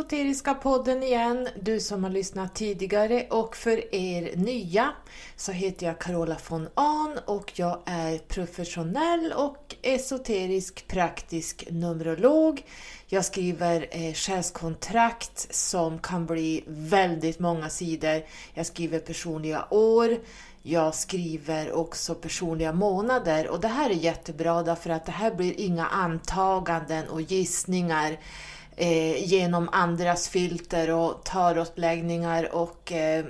Esoteriska podden igen. Du som har lyssnat tidigare och för er nya så heter jag Carola von Ahn och jag är professionell och esoterisk praktisk numerolog. Jag skriver eh, själskontrakt som kan bli väldigt många sidor. Jag skriver personliga år. Jag skriver också personliga månader och det här är jättebra därför att det här blir inga antaganden och gissningar eh, genom andras filter och tarotläggningar och eh,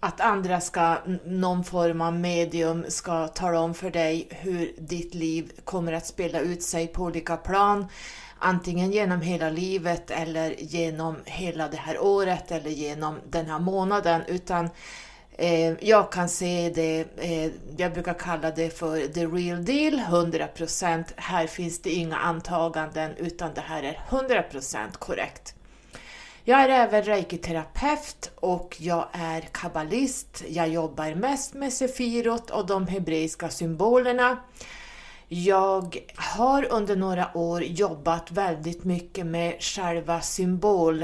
att andra ska, någon form av medium ska tala om för dig hur ditt liv kommer att spela ut sig på olika plan. Antingen genom hela livet eller genom hela det här året eller genom den här månaden. Utan Eh, Eh, jag kan se det, eh, jag brukar kalla det för the real deal, 100%. Här finns det inga antaganden utan det här är 100% korrekt. Jag är även reikiterapeut och jag är kabbalist. Jag jobbar mest med Sefirot och de hebreiska symbolerna. Jag har under några år jobbat väldigt mycket med själva symbol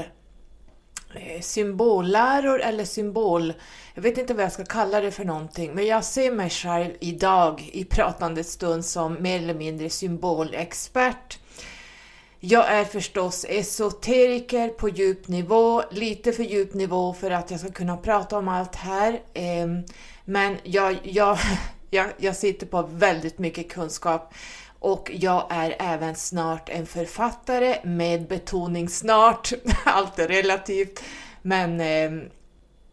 eh, symbolläror eller symbol... Jag vet inte vad jag ska kalla det för någonting, men jag ser mig själv idag i pratande stund som mer eller mindre symbolexpert. Jag är förstås esoteriker på djup nivå, lite för djup nivå för att jag ska kunna prata om allt här. Ehm, men jag, jag, jag, jag sitter på väldigt mycket kunskap och jag är även snart en författare med betoning snart. Allt är relativt. Men eh,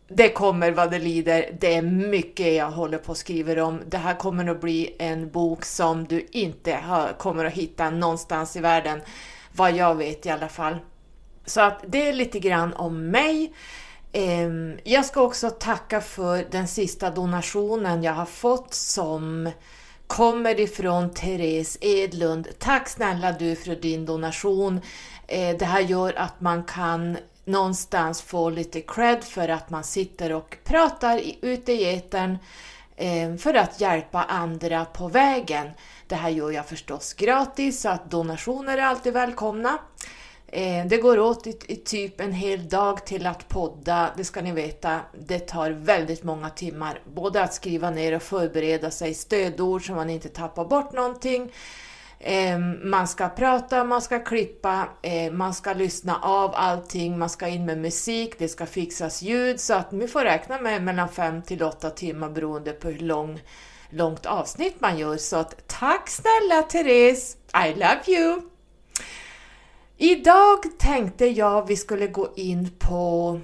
det kommer vad det lider. Det är mycket jag håller på och skriver om. Det här kommer att bli en bok som du inte har, kommer att hitta någonstans i världen. Vad jag vet i alla fall. Så att det är lite grann om mig. Ehm, jag ska också tacka för den sista donationen jag har fått som kommer ifrån Therese Edlund. Tack snälla du för din donation. Ehm, det här gör att man kan någonstans få lite cred för att man sitter och pratar ute i etern eh, för att hjälpa andra på vägen. Det här gör jag förstås gratis så att donationer är alltid välkomna. Eh, det går åt i, typ en hel dag till att podda, det ska ni veta. Det tar väldigt många timmar, både att skriva ner och förbereda sig stödord så man inte tappar bort någonting. Eh, man ska prata, man ska klippa, eh, man ska lyssna av allting, man ska in med musik, det ska fixas ljud så att ni får räkna med mellan 5 till 8 timmar beroende på hur lång, långt avsnitt man gör. Så att, tack snälla Therese! I love you! Idag tänkte jag vi skulle gå in på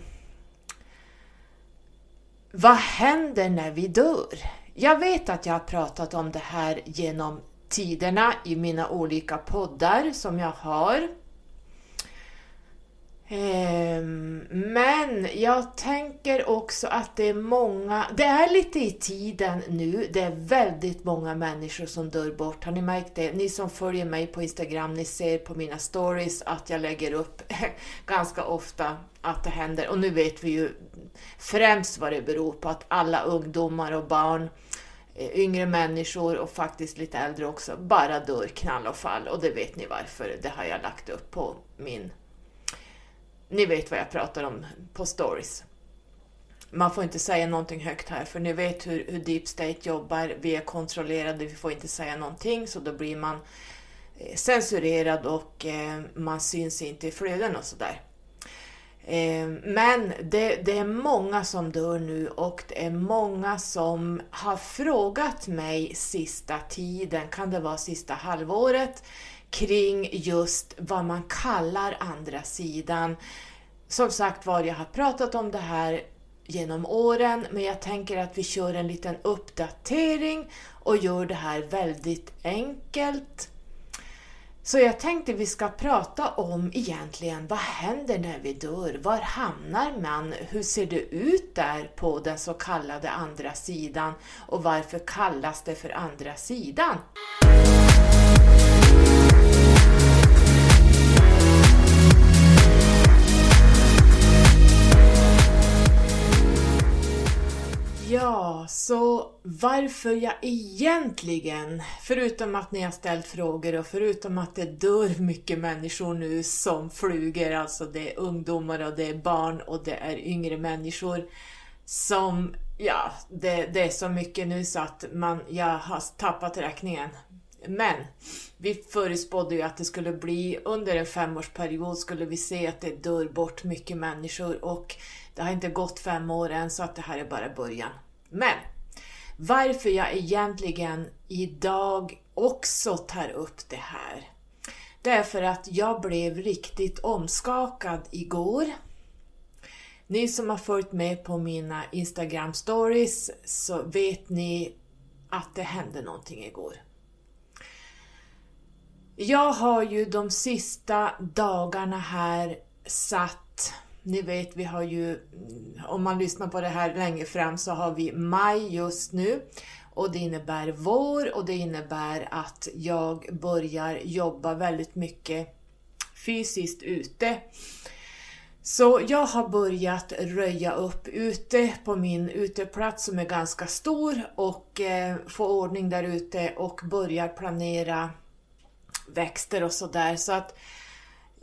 vad händer när vi dör? Jag vet att jag har pratat om det här genom tiderna i mina olika poddar som jag har. Ehm, men jag tänker också att det är många, det är lite i tiden nu, det är väldigt många människor som dör bort. Har ni märkt det? Ni som följer mig på Instagram, ni ser på mina stories att jag lägger upp ganska ofta att det händer. Och nu vet vi ju främst vad det beror på, att alla ungdomar och barn Eh, yngre människor och faktiskt lite äldre också bara dör knall och fall och det vet ni varför. Det har jag lagt upp på min ni vet vad jag pratar om på stories. Man får inte säga någonting högt här, för ni vet hur, hur Deep State jobbar. Vi är kontrollerade, vi får inte säga någonting, så då blir man eh, censurerad och eh, man syns inte i flöden och sådär. Ehm, men det, det, är många som dör nu och det är många som har frågat mig sista tiden, kan det vara sista halvåret, kring just vad man kallar andra sidan. Som sagt var, jag har pratat om det här genom åren, men jag tänker att vi kör en liten uppdatering och gör det här väldigt enkelt. Så jag tänkte vi ska prata om egentligen vad händer när vi dör? Var hamnar man? Hur ser det ut där på den så kallade andra sidan? Och varför kallas det för andra sidan? Ja, så varför jag egentligen, förutom att ni har ställt frågor och förutom att det dör mycket människor nu som flugor, alltså det är ungdomar och det är barn och det är yngre människor som, ja, det, det är så mycket nu så att man, jag har tappat räkningen. Men vi förutspådde ju att det skulle bli under en femårsperiod skulle vi se att det dör bort mycket människor och det har inte gått fem år än så att det här är bara början. Men varför jag egentligen idag också tar upp det här det är för att jag blev riktigt omskakad igår. Ni som har följt med på mina Instagram stories så vet ni att det hände någonting igår. Jag har ju de sista dagarna här satt ni vet, vi har ju, om man lyssnar på det här längre fram så har vi maj just nu och det innebär vår och det innebär att jag börjar jobba väldigt mycket fysiskt ute. Så jag har börjat röja upp ute på min uteplats som är ganska stor och eh, få ordning där ute och börjar planera växter och sådär. Så att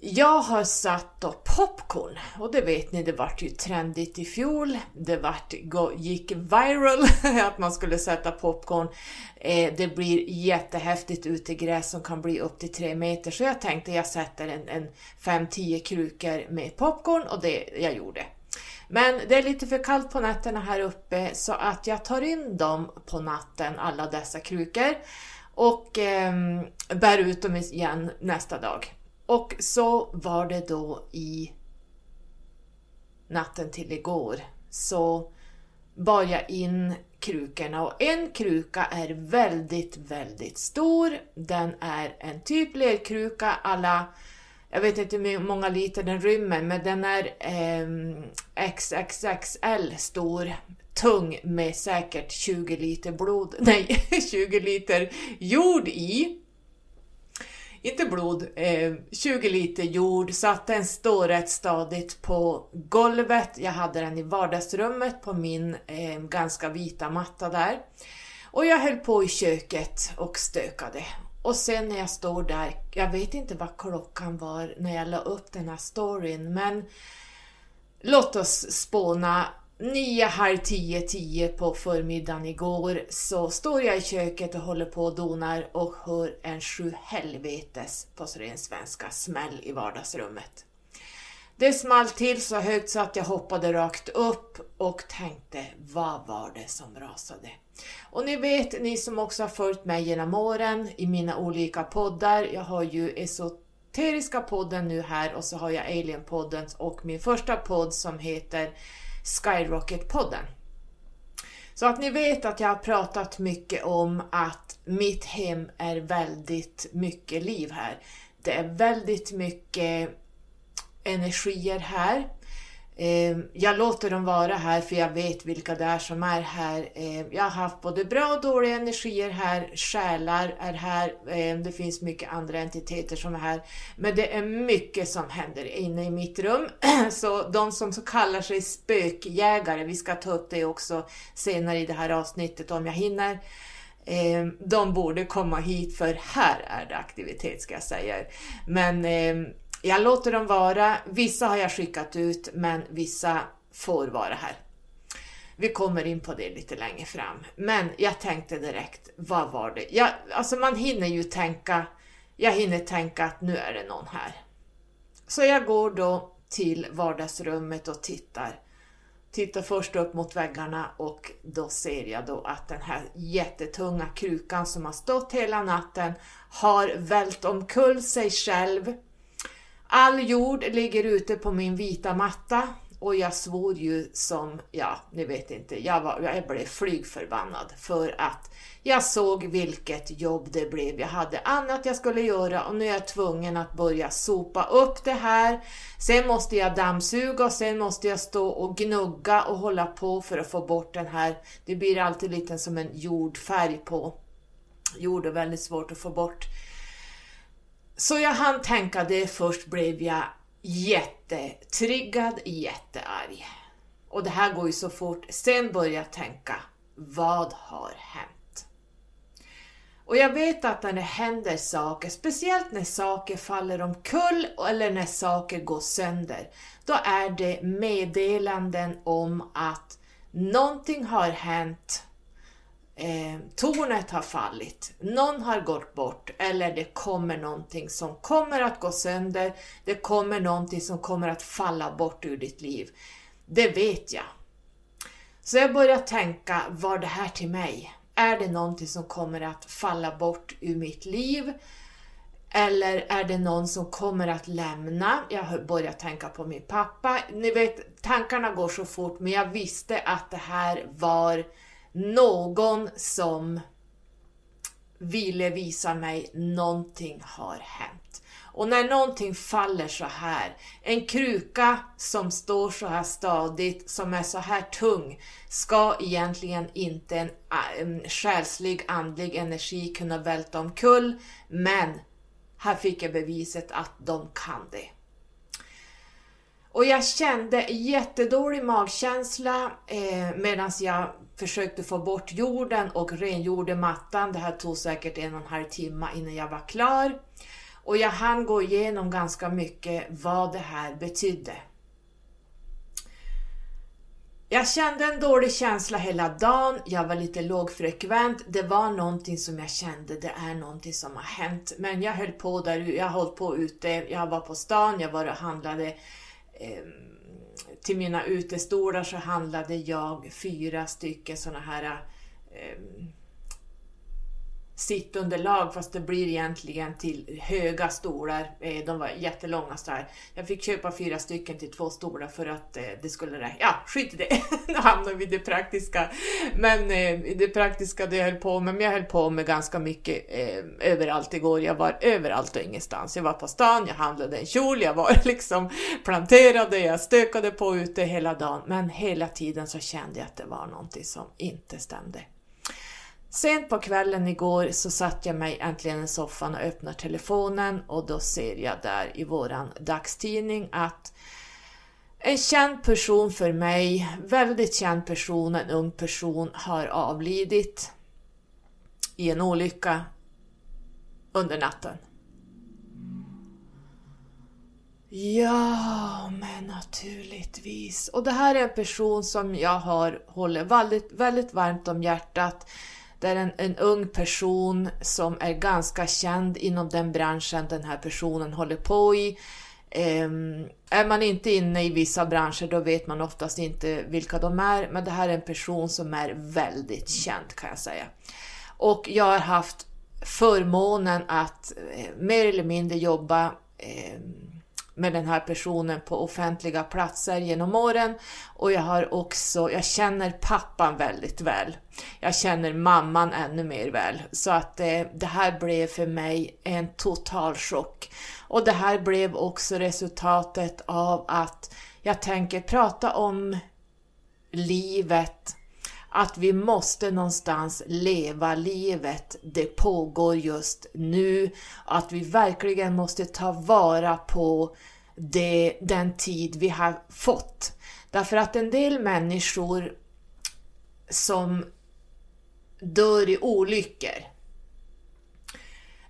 jag har satt då popcorn och det vet ni, det vart ju trendigt i fjol. Det vart, gick viral att man skulle sätta popcorn. Eh, det blir jättehäftigt utegräs som kan bli upp till 3 meter så jag tänkte jag sätter en, en 5-10 krukor med popcorn och det jag gjorde. Men det är lite för kallt på nätterna här uppe så att jag tar in dem på natten, alla dessa krukor och eh, bär ut dem igen nästa dag. Och så var det då i natten till igår så bar jag in krukorna och en kruka är väldigt, väldigt stor. Den är en typ lerkruka alla, jag vet inte hur många liter den rymmer, men den är eh, XXXL stor, tung med säkert 20 liter blod, nej 20 liter jord i inte blod, eh, 20 liter jord så att den står rätt stadigt på golvet. Jag hade den i vardagsrummet på min eh, ganska vita matta där. Och jag höll på i köket och stökade. Och sen när jag står där, jag vet inte vad klockan var när jag la upp den här storyn, men låt oss spåna nio, halv tio, tio på förmiddagen igår så står jag i köket och håller på och donar och hör en sju helvetes, på ren svenska, smäll i vardagsrummet. Det small till så högt så att jag hoppade rakt upp och tänkte, vad var det som rasade? Och ni vet, ni som också har följt mig genom åren i mina olika poddar, jag har ju Esoteriska podden nu här och så har jag Alien-podden och min första podd som heter Skyrocket-podden. Så att ni vet att jag har pratat mycket om att mitt hem är väldigt mycket liv här. Det är väldigt mycket energier här. Ehm, jag låter dem vara här för jag vet vilka det är som är här. Ehm, jag har haft både bra och dåliga energier här, själar är här, ehm, det finns mycket andra entiteter som är här. Men det är mycket som händer inne i mitt rum. Så de som så kallar sig spökjägare, vi ska ta upp det också senare i det här avsnittet om jag hinner. De borde komma hit för här är det aktivitet ska jag säga. Men jag låter dem vara. Vissa har jag skickat ut, men vissa får vara här. Vi kommer in på det lite längre fram. Men jag tänkte direkt, vad var det? Jag, alltså man hinner ju tänka, jag hinner tänka att nu är det någon här. Så jag går då till vardagsrummet och tittar. Tittar först upp mot väggarna och då ser jag då att den här jättetunga krukan som har stått hela natten har vält omkull sig själv All jord ligger ute på min vita matta och jag svor ju som, ja, ni vet inte, jag, var, jag blev flygförbannad för att jag såg vilket jobb det blev. Jag hade annat jag skulle göra och nu är jag tvungen att börja sopa upp det här. Sen måste jag dammsuga och sen måste jag stå och gnugga och hålla på för att få bort den här. Det blir alltid lite som en jordfärg på. Jord är väldigt svårt att få bort. Så jag hann tänka det först blev jag jättetriggad, jättearg. Och det här går ju så fort. Sen börjar jag tänka, vad har hänt? Och jag vet att när det händer saker, speciellt när saker faller omkull eller när saker går sönder, då är det meddelanden om att någonting har hänt, eh, tornet har fallit, någon har gått bort eller det kommer någonting som kommer att gå sönder, det kommer någonting som kommer att falla bort ur ditt liv. Det vet jag. Så jag började tänka, var det här till mig? Är det någonting som kommer att falla bort ur mitt liv? Eller är det någon som kommer att lämna? Jag började tänka på min pappa. Ni vet, tankarna går så fort, men jag visste att det här var någon som ville visa mig någonting har hänt. Och när någonting faller så här, en kruka som står så här stadigt, som är så här tung, ska egentligen inte en, en själslig, andlig energi kunna välta omkull, men här fick jag beviset att de kan det. Och jag kände jättedålig magkänsla eh, medan jag försökte få bort jorden och rengjorde mattan. Det här tog säkert en och en halv timme innan jag var klar. Och jag hann gå igenom ganska mycket vad det här betydde. Jag kände en dålig känsla hela dagen, jag var lite lågfrekvent, det var någonting som jag kände, det är någonting som har hänt. Men jag höll på där, jag höll på ute, jag var på stan, jag var och handlade Ehm, till mina utestolar så handlade jag fyra stycken sådana här eh, sittunderlag fast det blir egentligen till höga stolar. Eh, de var jättelånga sådär. Jag fick köpa fyra stycken till två stolar för att eh, det skulle räcka. Ja, skit i det. Nu hamnar vi i det praktiska. Men eh, det praktiska det jag höll på med, men jag höll på med ganska mycket överallt igår. Jag var överallt och ingenstans. Jag var på stan, jag handlade en kjol, jag var liksom planterade, jag stökade på ute hela dagen. Men hela tiden så kände jag att det var någonting som inte stämde. Sent på kvällen igår så satte jag mig äntligen i soffan och öppnar telefonen och då ser jag där i våran dagstidning att en känd person för mig, väldigt känd person, en ung person, har avlidit i en olycka under natten. Ja, men naturligtvis. Och det här är en person som jag har håller väldigt, väldigt varmt om hjärtat. Det är en, en ung person som är ganska känd inom den branschen den här personen håller på i. Um, är man inte inne i vissa branscher då vet man oftast inte vilka de är, men det här är en person som är väldigt känd kan jag säga. Och jag har haft förmånen att eh, mer eller mindre jobba eh, med den här personen på offentliga platser genom åren och jag har också, jag känner pappan väldigt väl. Jag känner mamman ännu mer väl så att det, det här blev för mig en total chock. Och det här blev också resultatet av att jag tänker prata om livet, att vi måste någonstans leva livet. Det pågår just nu. Att vi verkligen måste ta vara på det, den tid vi har fått. Därför att en del människor som dör i olyckor,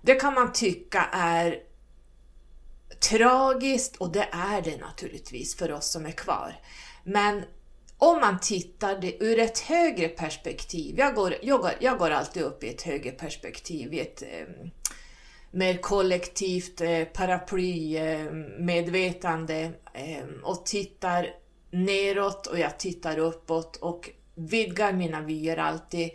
det kan man tycka är tragiskt och det är det naturligtvis för oss som är kvar. Men om man tittar det ur ett högre perspektiv, jag går, jag går, jag går alltid upp i ett högre perspektiv, i ett eh, mer kollektivt eh, paraplymedvetande eh, eh, och tittar neråt och jag tittar uppåt och vidgar mina vyer alltid.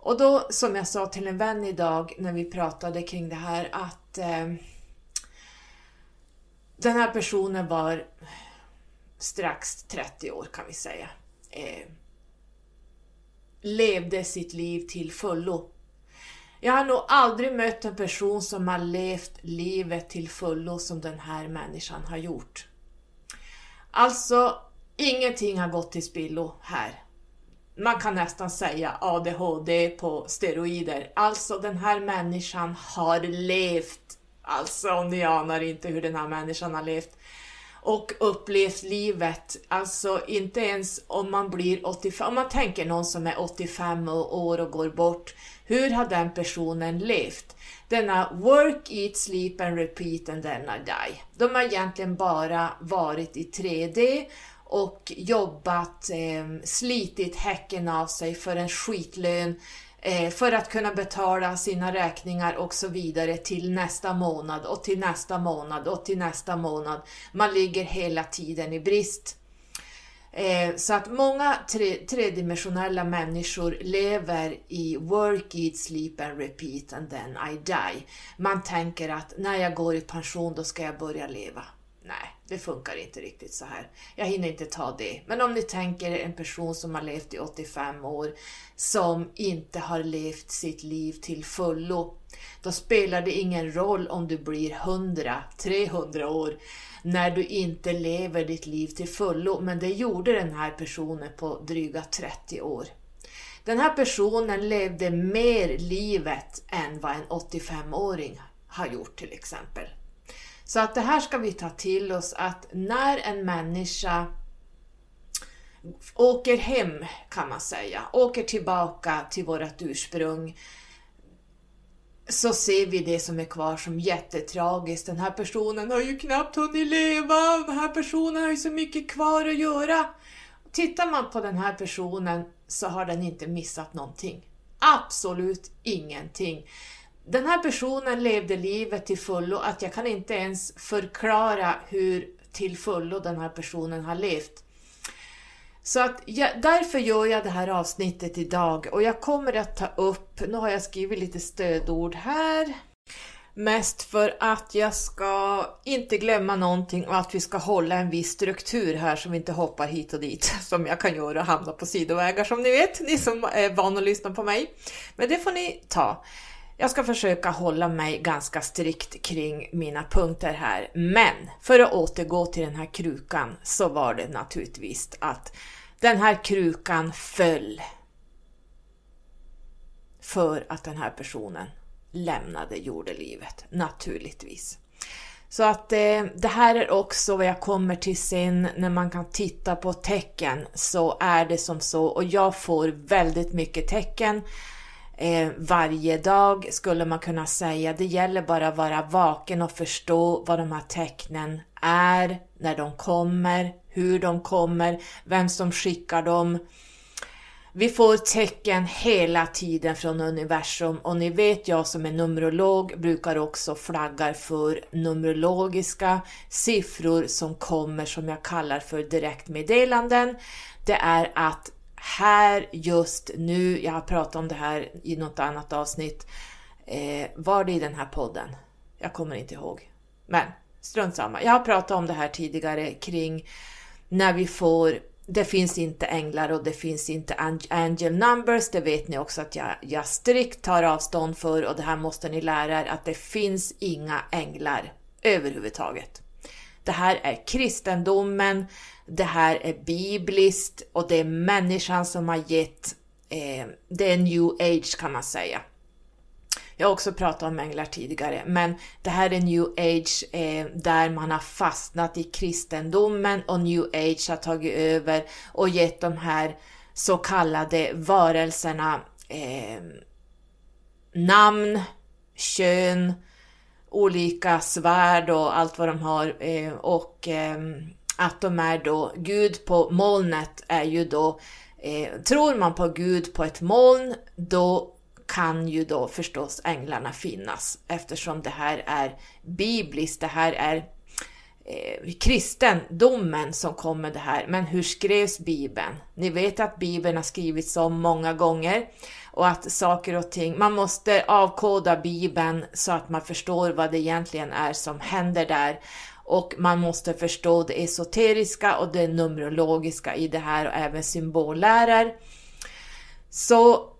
Och då, som jag sa till en vän idag när vi pratade kring det här, att eh, den här personen var strax 30 år kan vi säga. Eh, levde sitt liv till fullo. Jag har nog aldrig mött en person som har levt livet till fullo som den här människan har gjort. Alltså, ingenting har gått till spillo här. Man kan nästan säga ADHD på steroider. Alltså, den här människan har levt. Alltså, ni anar inte hur den här människan har levt och upplevt livet, alltså inte ens om man blir 85, om man tänker någon som är 85 år och går bort, hur har den personen levt? Denna work, eat, sleep and repeat and then I die. De har egentligen bara varit i 3D och jobbat, eh, slitit häcken av sig för en skitlön Eh, för att kunna betala sina räkningar och så vidare till nästa månad och till nästa månad och till nästa månad. Man ligger hela tiden i brist. Eh, så att många tre, tredimensionella människor lever i work, eat, sleep and repeat and then I die. Man tänker att när jag går i pension då ska jag börja leva. Nej, det funkar inte riktigt så här. Jag hinner inte ta det. Men om ni tänker en person som har levt i 85 år, som inte har levt sitt liv till fullo, då spelar det ingen roll om du blir 100, 300 år, när du inte lever ditt liv till fullo. Men det gjorde den här personen på dryga 30 år. Den här personen levde mer livet än vad en 85-åring har gjort till exempel. Så att det här ska vi ta till oss att när en människa åker hem kan man säga, åker tillbaka till vårt ursprung så ser vi det som är kvar som jättetragiskt. Den här personen har ju knappt hunnit leva, den här personen har ju så mycket kvar att göra. Tittar man på den här personen så har den inte missat någonting. Absolut ingenting den här personen levde livet till fullo, att jag kan inte ens förklara hur till fullo den här personen har levt. Så att jag, därför gör jag det här avsnittet idag och jag kommer att ta upp, nu har jag skrivit lite stödord här, mest för att jag ska inte glömma någonting och att vi ska hålla en viss struktur här så vi inte hoppar hit och dit som jag kan göra och hamna på sidovägar som ni vet, ni som är vana att lyssna på mig. Men det får ni ta. Jag ska försöka hålla mig ganska strikt kring mina punkter här, men för att återgå till den här krukan så var det naturligtvis att den här krukan föll för att den här personen lämnade jordelivet, naturligtvis. Så att eh, det här är också vad jag kommer till sen när man kan titta på tecken så är det som så och jag får väldigt mycket tecken eh, varje dag skulle man kunna säga. Det gäller bara att vara vaken och förstå vad de här tecknen är, när de kommer, hur de kommer, vem som skickar dem. Vi får tecken hela tiden från universum och ni vet jag som är numerolog brukar också flagga för numerologiska siffror som kommer som jag kallar för direktmeddelanden. Det är att här just nu, jag har pratat om det här i något annat avsnitt, eh, var det i den här podden? Jag kommer inte ihåg. Men strunt samma. Jag har pratat om det här tidigare kring när vi får det finns inte änglar och det finns inte angel numbers, det vet ni också att jag, jag strikt tar avstånd för och det här måste ni lära er att det finns inga änglar överhuvudtaget. Det här är kristendomen, det här är bibliskt och det är människan som har gett, eh, det är new age kan man säga. Jag har också pratat om änglar tidigare, men det här är new age eh, där man har fastnat i kristendomen och new age har tagit över och gett de här så kallade varelserna eh, namn, kön, olika svärd och allt vad de har eh, och ehm, att de är då Gud på molnet är ju då eh, tror man på Gud på ett moln då kan ju då förstås änglarna finnas eftersom det här är bibliskt, det här är eh, kristendomen som kom med det här. Men hur skrevs Bibeln? Ni vet att Bibeln har skrivits om många gånger och att saker och ting, man måste avkoda Bibeln så att man förstår vad det egentligen är som händer där och man måste förstå det esoteriska och det numerologiska i det här och även symbolläror. Så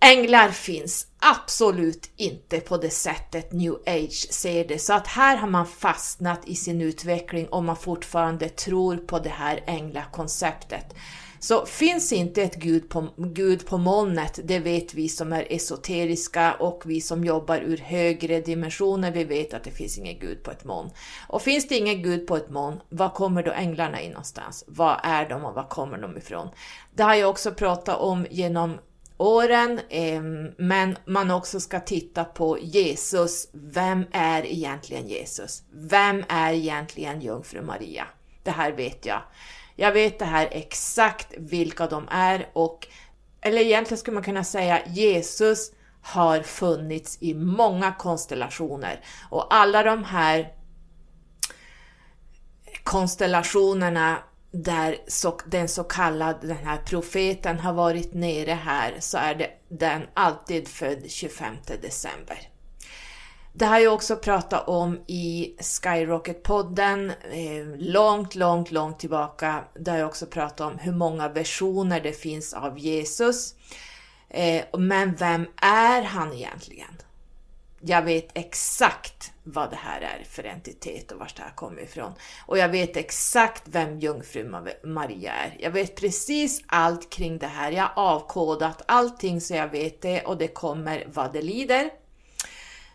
änglar finns absolut inte på det sättet new age ser det. Så att här har man fastnat i sin utveckling om man fortfarande tror på det här änglakonceptet. Så finns inte ett Gud på, Gud på molnet, det vet vi som är esoteriska och vi som jobbar ur högre dimensioner, vi vet att det finns ingen Gud på ett moln. Och finns det ingen Gud på ett moln, var kommer då änglarna in någonstans? Var är de och var kommer de ifrån? Det har jag också pratat om genom åren, eh, men man också ska titta på Jesus. Vem är egentligen Jesus? Vem är egentligen jungfru Maria? Det här vet jag. Jag vet det här exakt vilka de är och, eller egentligen skulle man kunna säga Jesus har funnits i många konstellationer och alla de här konstellationerna där så, den så kallade den här profeten har varit nere här så är det, den alltid född 25 december. Det har jag också pratat om i Skyrocket-podden eh, långt, långt, långt tillbaka. Där jag också pratat om hur många versioner det finns av Jesus. Eh, men vem är han egentligen? Jag vet exakt vad det här är för entitet och var det här kommer ifrån. Och jag vet exakt vem jungfru Maria är. Jag vet precis allt kring det här. Jag har avkodat allting så jag vet det och det kommer vad det lider.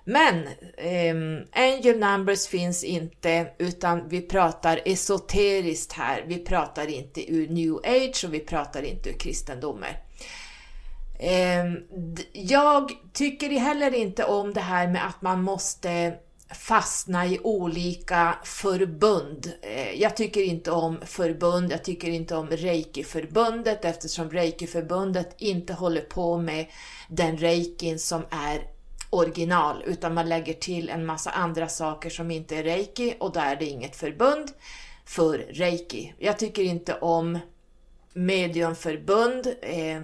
Men um, angel numbers finns inte utan vi pratar esoteriskt här. Vi pratar inte ur new age och vi pratar inte ur kristendomen. Um, jag tycker heller inte om det här med att man måste fastna i olika förbund. Eh, jag tycker inte om förbund, jag tycker inte om Reiki-förbundet eftersom Reiki-förbundet inte håller på med den reikin som är original utan man lägger till en massa andra saker som inte är reiki och då är det inget förbund för reiki. Jag tycker inte om mediumförbund eh,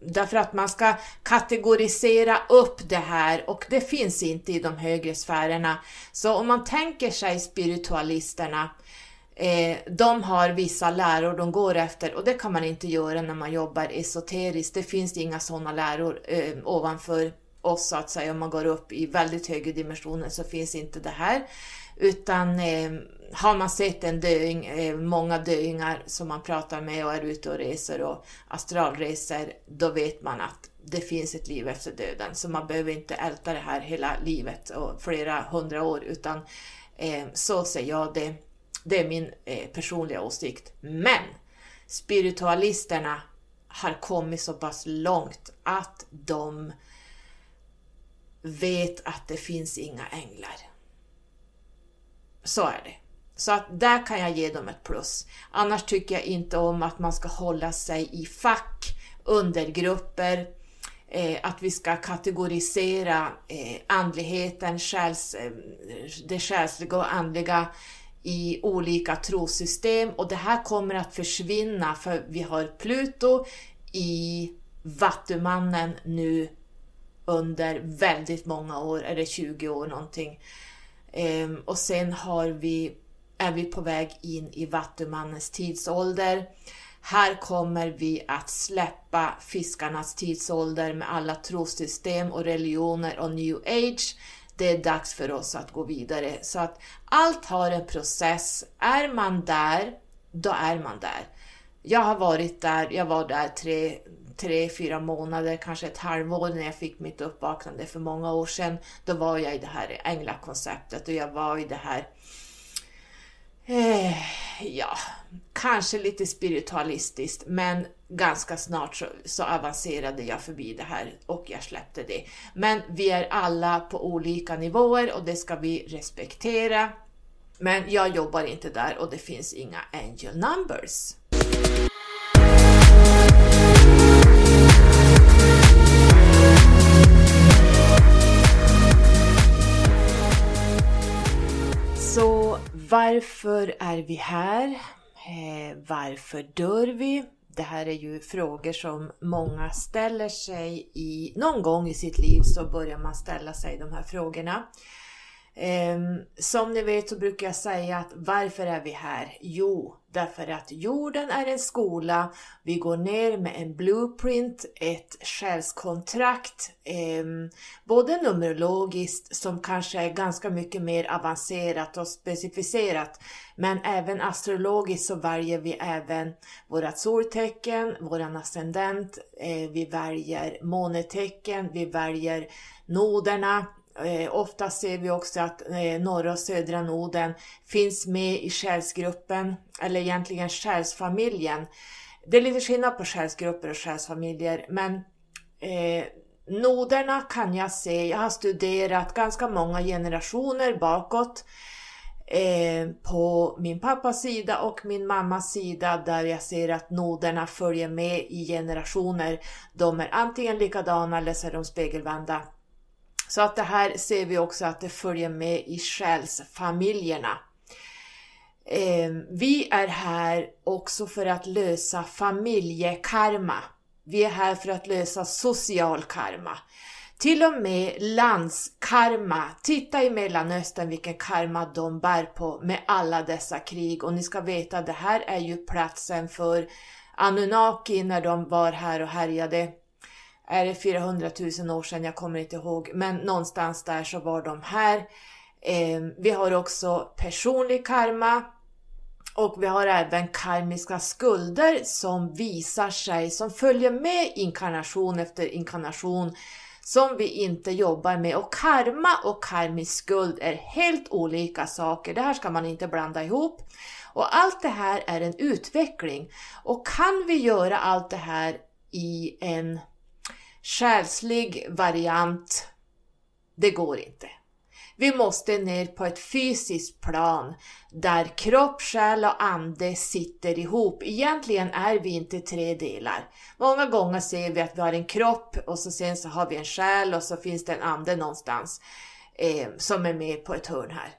därför att man ska kategorisera upp det här och det finns inte i de högre sfärerna. Så om man tänker sig spiritualisterna eh, de har vissa läror de går efter och det kan man inte göra när man jobbar esoteriskt. Det finns inga sådana läror eh, ovanför oss så att säga, om man går upp i väldigt höga dimensioner så finns inte det här. Utan eh, har man sett en döing, eh, många döingar som man pratar med och är ute och reser och astralreser, då vet man att det finns ett liv efter döden. Så man behöver inte älta det här hela livet och flera hundra år, utan eh, så ser jag det. Det är min eh, personliga åsikt. Men spiritualisterna har kommit så pass långt att de vet att det finns inga änglar. Så är det. Så att där kan jag ge dem ett plus. Annars tycker jag inte om att man ska hålla sig i fack, undergrupper, eh, att vi ska kategorisera eh, andligheten, själs, eh, det själsliga och andliga i olika trosystem och det här kommer att försvinna för vi har Pluto i Vattumannen nu under väldigt många år, är det 20 år någonting. Ehm, och sen har vi, är vi på väg in i Vattumannens tidsålder. Här kommer vi att släppa fiskarnas tidsålder med alla trosystem och religioner och new age. Det är dags för oss att gå vidare. Så att allt har en process. Är man där, då är man där. Jag har varit där, jag var där tre, tre, fyra månader, kanske ett halvår när jag fick mitt uppvaknande för många år sedan. Då var jag i det här änglakonceptet och jag var i det här eh, ja, kanske lite spiritualistiskt, men ganska snart så, så, avancerade jag förbi det här och jag släppte det. Men vi är alla på olika nivåer och det ska vi respektera. Men jag jobbar inte där och det finns inga angel numbers. Så Varför är vi här? Eh, varför dör vi? Det här är ju frågor som många ställer sig i någon gång i sitt liv så börjar man ställa sig de här frågorna. Ehm, som ni vet så brukar jag säga att varför är vi här? Jo, därför att jorden är en skola. Vi går ner med en blueprint, ett själskontrakt, ehm, både numerologiskt som kanske är ganska mycket mer avancerat och specificerat, men även astrologiskt så väljer vi även vårat soltecken, våran ascendent, eh, vi väljer månetecken, vi väljer noderna, Eh, ofta ser vi också att eh, norra och södra noden finns med i själsgruppen, eller egentligen själsfamiljen. Det är lite skillnad på själsgrupper och själsfamiljer, men eh, noderna kan jag se, jag har studerat ganska många generationer bakåt eh, på min pappas sida och min mammas sida där jag ser att noderna följer med i generationer. De är antingen likadana eller så är de spegelvända. Så att det här ser vi också att det följer med i själsfamiljerna. Ehm, vi är här också för att lösa familjekarma. Vi är här för att lösa social karma. Till och med landskarma. Titta i Mellanöstern vilken karma de bär på med alla dessa krig. Och ni ska veta, det här är ju platsen för Anunnaki när de var här och härjade är det 400 000 år sedan, jag kommer inte ihåg, men någonstans där så var de här. Eh, vi har också personlig karma och vi har även karmiska skulder som visar sig, som följer med inkarnation efter inkarnation som vi inte jobbar med. Och karma och karmisk skuld är helt olika saker. Det här ska man inte blanda ihop. Och allt det här är en utveckling. Och kan vi göra allt det här i en själslig variant, det går inte. Vi måste ner på ett fysiskt plan där kropp, själ och ande sitter ihop. Egentligen är vi inte tre delar. Många gånger ser vi att vi har en kropp och så sen så har vi en själ och så finns det en ande någonstans eh, som är med på ett hörn här.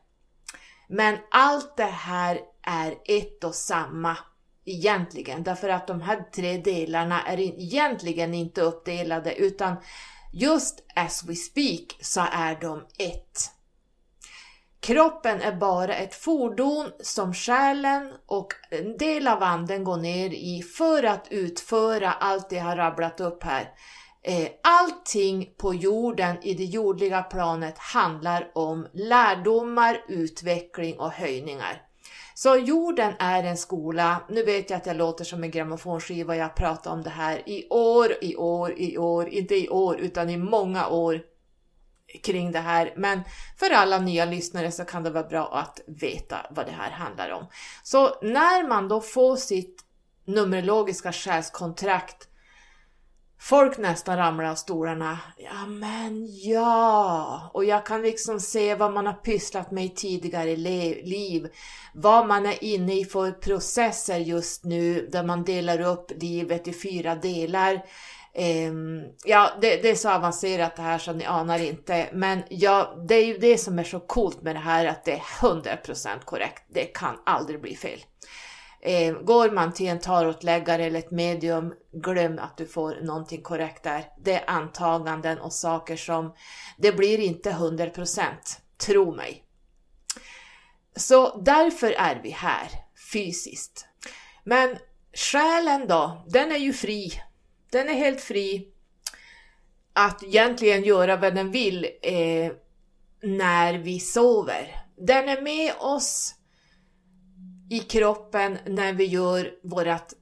Men allt det här är ett och samma egentligen, därför att de här tre delarna är egentligen inte uppdelade utan just as we speak så är de ett. Kroppen är bara ett fordon som själen och en del av anden går ner i för att utföra allt det jag har rabblat upp här. Eh, allting på jorden i det jordliga planet handlar om lärdomar, utveckling och höjningar. Så jorden är en skola. Nu vet jag att jag låter som en grammofonskiva, jag pratar om det här i år, i år, i år, inte i år utan i många år kring det här. Men för alla nya lyssnare så kan det vara bra att veta vad det här handlar om. Så när man då får sitt numerologiska själskontrakt Folk nästan ramlar av stolarna. Ja men ja! Och jag kan liksom se vad man har pysslat med i tidigare liv. Vad man är inne i för processer just nu där man delar upp livet i fyra delar. Um, ja, det, det, är så avancerat det här så ni anar inte. Men ja, det är ju det som är så coolt med det här att det är 100% korrekt. Det kan aldrig bli fel. Eh, går man till en tarotläggare eller ett medium, glöm att du får någonting korrekt där. Det är antaganden och saker som, det blir inte 100%, tro mig. Så därför är vi här, fysiskt. Men själen då, den är ju fri. Den är helt fri att egentligen göra vad den vill eh, när vi sover. Den är med oss i kroppen när vi gör vårt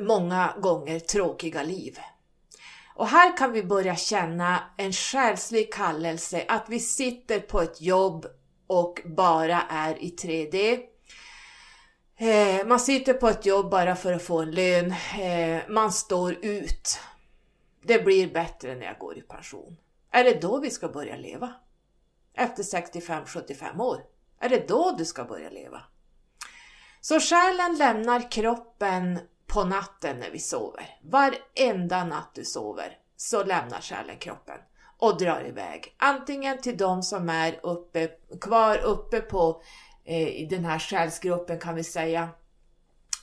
många gånger tråkiga liv. Och här kan vi börja känna en själslig kallelse att vi sitter på ett jobb och bara är i 3D. Eh, man sitter på ett jobb bara för att få en lön. Eh, man står ut. Det blir bättre när jag går i pension. Är det då vi ska börja leva? Efter 65-75 år? Är det då du ska börja leva? Så själen lämnar kroppen på natten när vi sover. Varenda natt du sover så lämnar själen kroppen och drar iväg. Antingen till de som är uppe, kvar uppe på eh, i den här själsgruppen kan vi säga.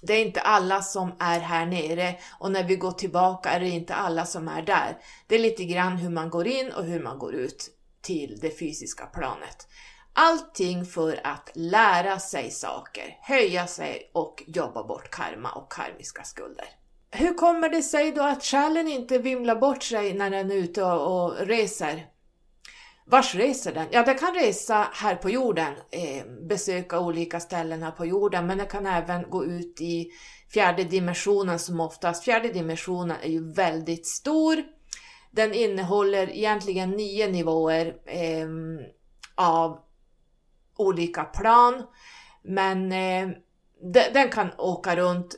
Det är inte alla som är här nere och när vi går tillbaka är det inte alla som är där. Det är lite grann hur man går in och hur man går ut till det fysiska planet. Allting för att lära sig saker, höja sig och jobba bort karma och karmiska skulder. Hur kommer det sig då att själen inte vimlar bort sig när den är ute och, och reser? Vars reser den? Ja, den kan resa här på jorden, eh, besöka olika ställen här på jorden, men den kan även gå ut i fjärde dimensionen som oftast. Fjärde dimensionen är ju väldigt stor. Den innehåller egentligen nio nivåer eh, av olika plan, men eh, den kan åka runt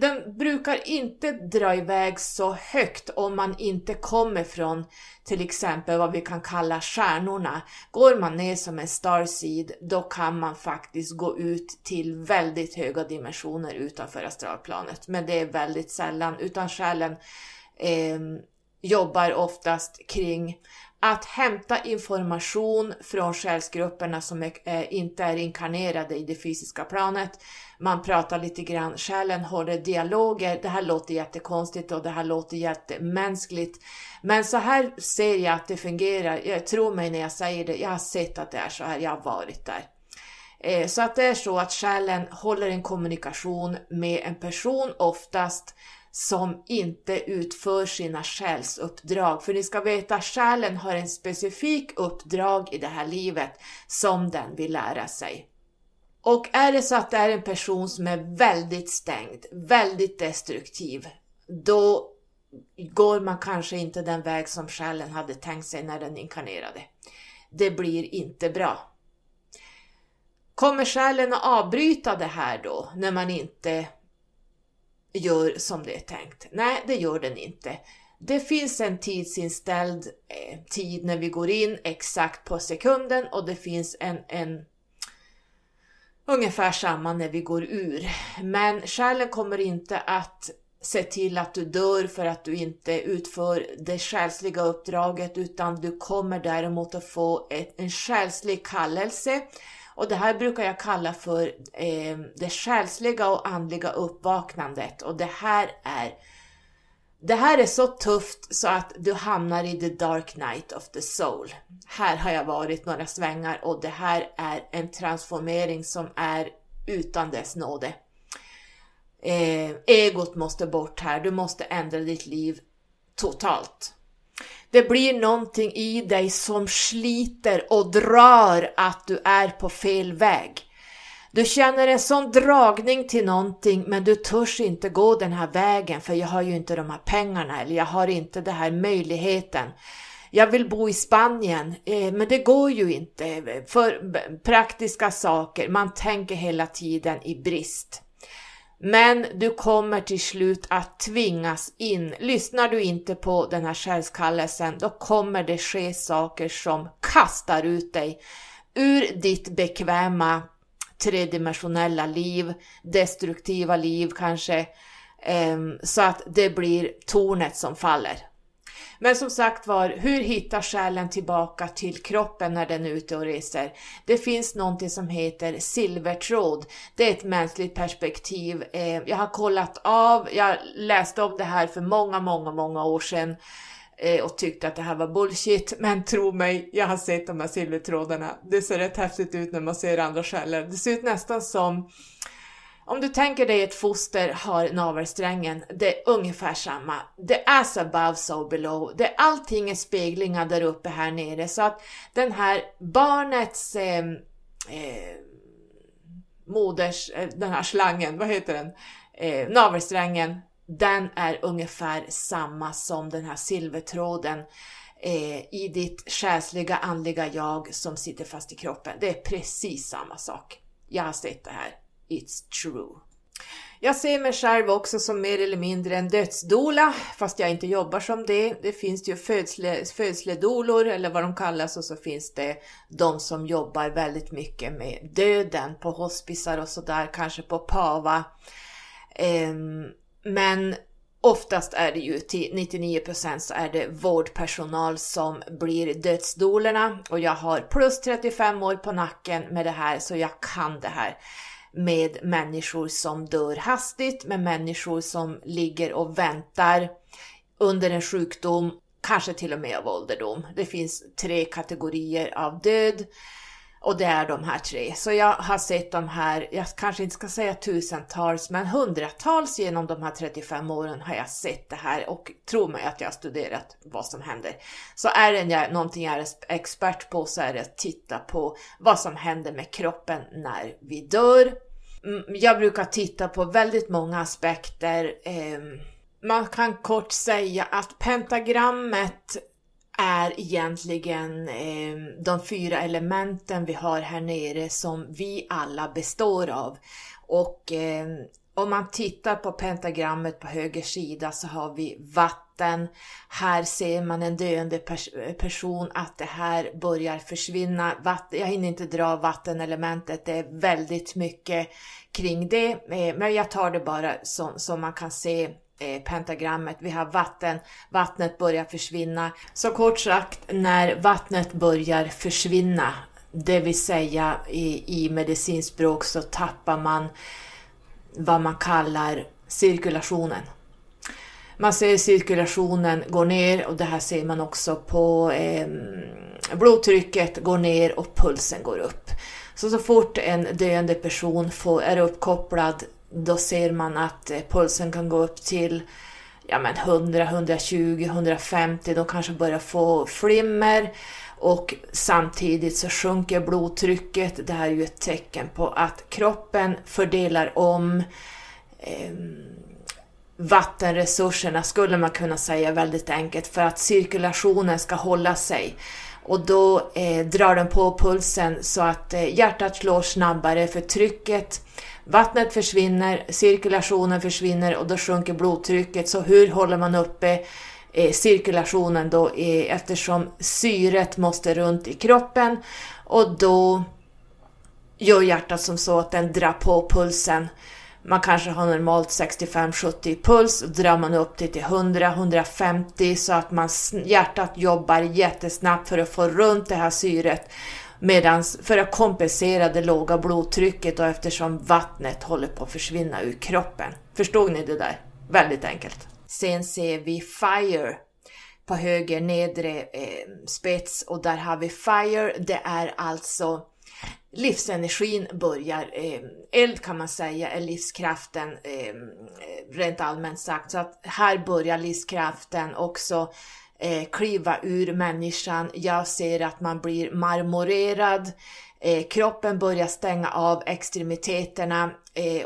den brukar inte dra iväg så högt om man inte kommer från till exempel vad vi kan kalla stjärnorna. Går man ner som en starseed då kan man faktiskt gå ut till väldigt höga dimensioner utanför astralplanet. Men det är väldigt sällan utan själen eh, jobbar oftast kring att hämta information från själsgrupperna som är, eh, inte är inkarnerade i det fysiska planet. Man pratar lite grann, själen håller dialoger. Det här låter jättekonstigt och det här låter jättemänskligt. Men så här ser jag att det fungerar. Jag tror mig när jag säger det. Jag har sett att det är så här. Jag har varit där. Eh, så att det är så att själen håller en kommunikation med en person oftast som inte utför sina själsuppdrag. För ni ska veta, själen har en specifik uppdrag i det här livet som den vill lära sig. Och är det så att det är en person som är väldigt stängd, väldigt destruktiv, då går man kanske inte den väg som själen hade tänkt sig när den inkarnerade. Det blir inte bra. Kommer själen att avbryta det här då, när man inte gör som det är tänkt. Nej, det gör den inte. Det finns en tidsinställd eh, tid när vi går in exakt på sekunden och det finns en, en ungefär samma när vi går ur. Men själen kommer inte att se till att du dör för att du inte utför det själsliga uppdraget utan du kommer däremot att få ett, en själslig kallelse och det här brukar jag kalla för eh, det själsliga och andliga uppvaknandet. Och det här är det här är så tufft så att du hamnar i the dark night of the soul. Här har jag varit några svängar och det här är en transformering som är utan dess nåde. Eh, egot måste bort här, du måste ändra ditt liv totalt. Det blir någonting i dig som sliter och drar att du är på fel väg. Du känner en sån dragning till någonting men du törs inte gå den här vägen för jag har ju inte de här pengarna eller jag har inte den här möjligheten. Jag vill bo i Spanien eh, men det går ju inte eh, för praktiska saker. Man tänker hela tiden i brist. Men du kommer till slut att tvingas in. Lyssnar du inte på den här själskallelsen, då kommer det ske saker som kastar ut dig ur ditt bekväma tredimensionella liv, destruktiva liv kanske, ehm, så att det blir tornet som faller. Men som sagt var, hur hittar själen tillbaka till kroppen när den är ute och reser? Det finns någonting som heter silvertråd. Det är ett mänskligt perspektiv. Eh, jag har kollat av, jag läste om det här för många, många, många år sedan eh, och tyckte att det här var bullshit. Men tro mig, jag har sett de här silvertrådarna. Det ser rätt häftigt ut när man ser andra själar. Det ser ut nästan som om du tänker dig ett foster har navelsträngen, det är ungefär samma. Det är as above so below. Det, allting är speglingar där uppe här nere så att den här barnets eh, eh, moders, eh, den här slangen, vad heter den? Eh, navelsträngen, den är ungefär samma som den här silvertråden eh, i ditt själsliga andliga jag som sitter fast i kroppen. Det är precis samma sak. Jag har sett det här. It's true. Jag ser mig själv också som mer eller mindre en dödsdola, fast jag inte jobbar som det. Det finns ju födsle, födsledolor eller vad de kallas och så finns det de som jobbar väldigt mycket med döden på hospisar och sådär, kanske på PAVA. Ehm, men oftast är det ju till 99% så är det vårdpersonal som blir dödsdolorna och jag har plus 35 år på nacken med det här så jag kan det här med människor som dör hastigt, med människor som ligger och väntar under en sjukdom, kanske till och med av ålderdom. Det finns tre kategorier av död och det är de här tre. Så jag har sett de här, jag kanske inte ska säga tusentals, men hundratals genom de här 35 åren har jag sett det här och tro mig att jag har studerat vad som händer. Så är det någonting jag är expert på så är det att titta på vad som händer med kroppen när vi dör. Mm, jag brukar titta på väldigt många aspekter. Ehm, man kan kort säga att pentagrammet är egentligen eh, de fyra elementen vi har här nere som vi alla består av. Och eh, om man tittar på pentagrammet på höger sida så har vi vatten. Här ser man en döende pers person, att det här börjar försvinna. Vatten, jag hinner inte dra vattenelementet, det är väldigt mycket kring det. Eh, men jag tar det bara som, som man kan se Eh, pentagrammet. Vi har vatten, vattnet börjar försvinna. Så kort sagt, när vattnet börjar försvinna, det vill säga i, i medicinspråk så tappar man vad man kallar cirkulationen. Man ser cirkulationen gå ner och det här ser man också på eh, blodtrycket går ner och pulsen går upp. Så så fort en döende person får, är uppkopplad då ser man att eh, pulsen kan gå upp till ja, men 100, 120, 150, de kanske börjar få flimmer och samtidigt så sjunker blodtrycket. Det här är ju ett tecken på att kroppen fördelar om eh, vattenresurserna, skulle man kunna säga väldigt enkelt, för att cirkulationen ska hålla sig. Och då eh, drar den på pulsen så att eh, hjärtat slår snabbare för trycket Vattnet försvinner, cirkulationen försvinner och då sjunker blodtrycket. Så hur håller man uppe eh, cirkulationen då eh, eftersom syret måste runt i kroppen och då gör hjärtat som så att den drar på pulsen. Man kanske har normalt 65-70 puls och drar man upp det till 100-150 så att man, hjärtat jobbar jättesnabbt för att få runt det här syret medan för att kompensera det låga blodtrycket och eftersom vattnet håller på att försvinna ur kroppen. Förstod ni det där? Väldigt enkelt. Sen ser vi FIRE på höger nedre eh, spets och där har vi FIRE. Det är alltså livsenergin börjar. Eh, eld kan man säga är livskraften eh, rent allmänt sagt. Så att här börjar livskraften också eh, kliva ur människan. Jag ser att man blir marmorerad. Kroppen börjar stänga av extremiteterna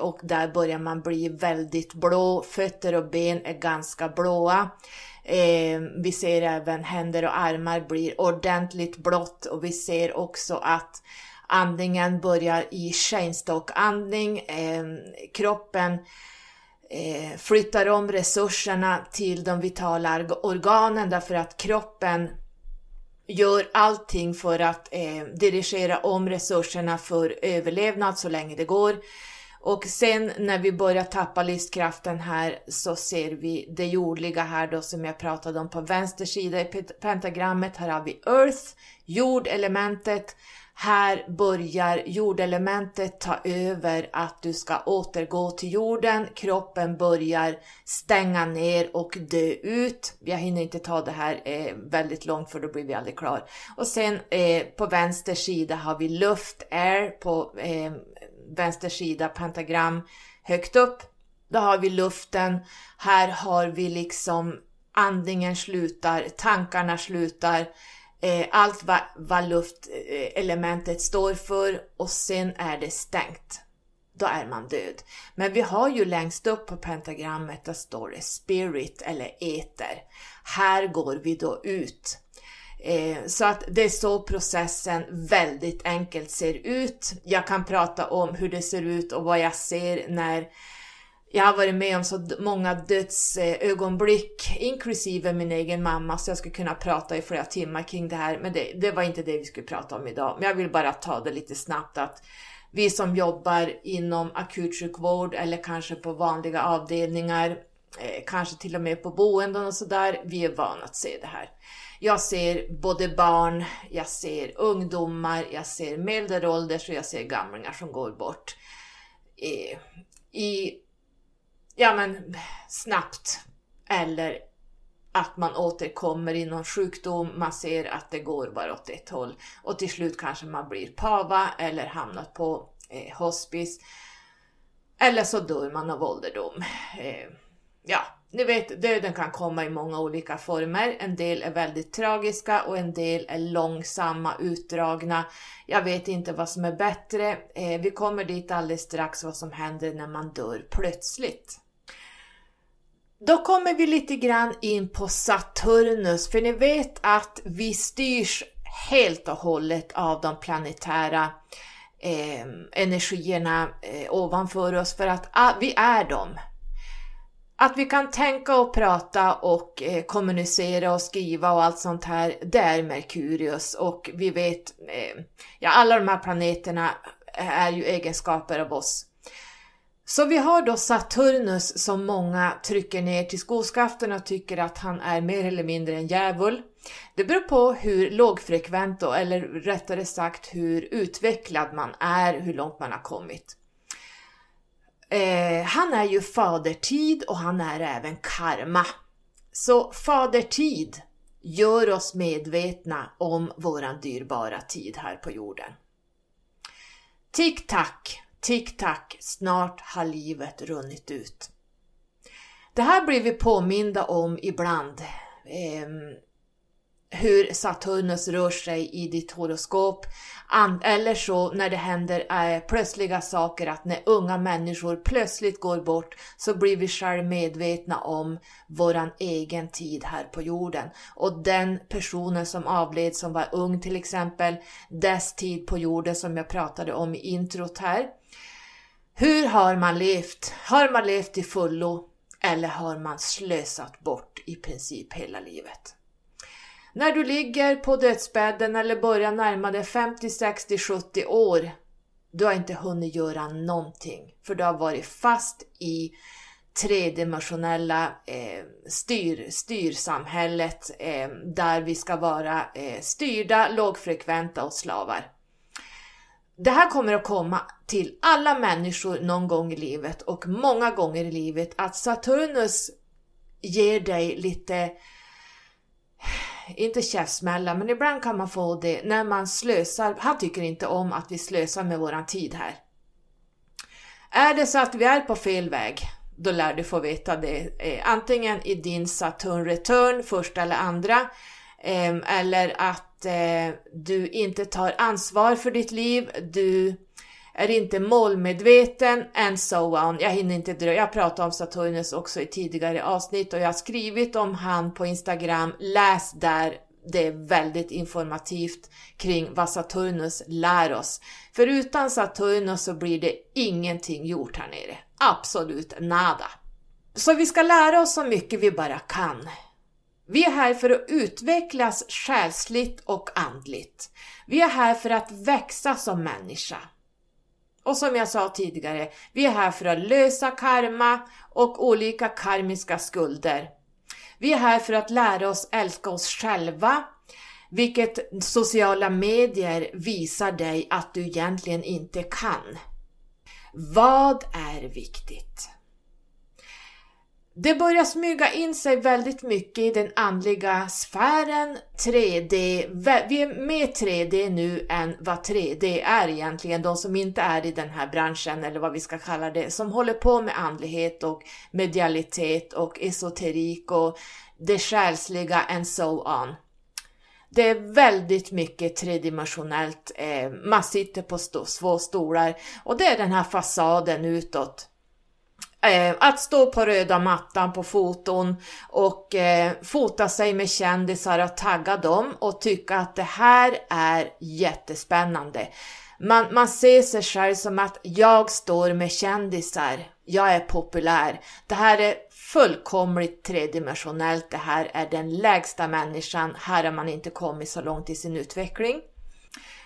och där börjar man bli väldigt blå. Fötter och ben är ganska blåa. Eh, vi ser även händer och armar blir ordentligt blått och vi ser också att andningen börjar i chainstock andning. Eh, kroppen eh, flyttar om resurserna till de vitala organen därför att kroppen gör allting för att eh, dirigera om resurserna för överlevnad så länge det går. Och sen när vi börjar tappa livskraften här så ser vi det jordliga här då som jag pratade om på vänster sida i pentagrammet. Här har vi Earth, jordelementet här börjar jordelementet ta över att du ska återgå till jorden. Kroppen börjar stänga ner och dö ut. Jag hinner inte ta det här eh, väldigt långt för då blir vi aldrig klar. Och sen eh, på vänster sida har vi luft, air, på eh, vänster sida pentagram högt upp. Då har vi luften. Här har vi liksom andningen slutar, tankarna slutar eh, allt vad, vad luftelementet står för och sen är det stängt. Då är man död. Men vi har ju längst upp på pentagrammet, där står det spirit eller eter. Här går vi då ut. Eh, så att det är så processen väldigt enkelt ser ut. Jag kan prata om hur det ser ut och vad jag ser när jag har varit med om så många dödsögonblick, eh, inklusive min egen mamma, så jag skulle kunna prata i flera timmar kring det här. Men det, det, var inte det vi skulle prata om idag. Men jag vill bara ta det lite snabbt att vi som jobbar inom akutsjukvård eller kanske på vanliga avdelningar, eh, kanske till och med på boenden och sådär, vi är vana att se det här. Jag ser både barn, jag ser ungdomar, jag ser medelålders och jag ser gamlingar som går bort. Eh, I ja men snabbt eller att man återkommer i någon sjukdom, man ser att det går bara åt ett håll och till slut kanske man blir pava eller hamnar på eh, hospice. Eller så dör man av ålderdom. Eh, ja, ni vet, döden kan komma i många olika former. En del är väldigt tragiska och en del är långsamma, utdragna. Jag vet inte vad som är bättre. Eh, vi kommer dit alldeles strax vad som händer när man dör plötsligt. Då kommer vi lite grann in på Saturnus, för ni vet att vi styrs helt och hållet av de planetära eh, energierna eh, ovanför oss, för att ah, vi är dem. Att vi kan tänka och prata och eh, kommunicera och skriva och allt sånt här, det är Merkurius och vi vet, eh, ja alla de här planeterna är ju egenskaper av oss. Så vi har då Saturnus som många trycker ner till skoskaften och tycker att han är mer eller mindre en djävul. Det beror på hur lågfrekvent då, eller rättare sagt hur utvecklad man är, hur långt man har kommit. Eh, han är ju fadertid och han är även karma. Så fadertid gör oss medvetna om våran dyrbara tid här på jorden. Tick-tack, tick-tack, snart har livet runnit ut. Det här blir vi påminda om ibland. Eh, hur Saturnus rör sig i ditt horoskop. Eller så när det händer äh, plötsliga saker, att när unga människor plötsligt går bort så blir vi själv medvetna om våran egen tid här på jorden. Och den personen som avled som var ung till exempel, dess tid på jorden som jag pratade om i introt här. Hur har man levt? Har man levt till fullo? Eller har man slösat bort i princip hela livet? När du ligger på dödsbädden eller börjar närma dig 50, 60, 70 år, du har inte hunnit göra någonting. För du har varit fast i tredimensionella eh, styr, styrsamhället eh, där vi ska vara eh, styrda, lågfrekventa och slavar. Det här kommer att komma till alla människor någon gång i livet och många gånger i livet att Saturnus ger dig lite inte käftsmälla, men ibland kan man få det när man slösar. Han tycker inte om att vi slösar med våran tid här. Är det så att vi är på fel väg, då lär du få veta det eh, antingen i din Saturn Return, första eller andra, eh, eller att eh, du inte tar ansvar för ditt liv, du är inte målmedveten and so on. Jag hinner inte dröja. Jag pratade om Saturnus också i tidigare avsnitt och jag har skrivit om han på Instagram. Läs där. Det är väldigt informativt kring vad Saturnus lär oss. För utan Saturnus så blir det ingenting gjort här nere. Absolut nada. Så vi ska lära oss så mycket vi bara kan. Vi är här för att utvecklas själsligt och andligt. Vi är här för att växa som människa. Och som jag sa tidigare, vi är här för att lösa karma och olika karmiska skulder. Vi är här för att lära oss älska oss själva, vilket sociala medier visar dig att du egentligen inte kan. Vad är viktigt? Det börjar smyga in sig väldigt mycket i den andliga sfären, 3D. Vi är mer 3D nu än vad 3D är egentligen, de som inte är i den här branschen eller vad vi ska kalla det, som håller på med andlighet och medialitet och esoterik och det själsliga and so on. Det är väldigt mycket tredimensionellt, eh, man sitter på två stolar och det är den här fasaden utåt Eh, att stå på röda mattan på foton och eh, fota sig med kändisar och tagga dem och tycka att det här är jättespännande. Man, man ser sig själv som att jag står med kändisar, jag är populär. Det här är fullkomligt tredimensionellt, det här är den lägsta människan, här har man inte kommit så långt i sin utveckling.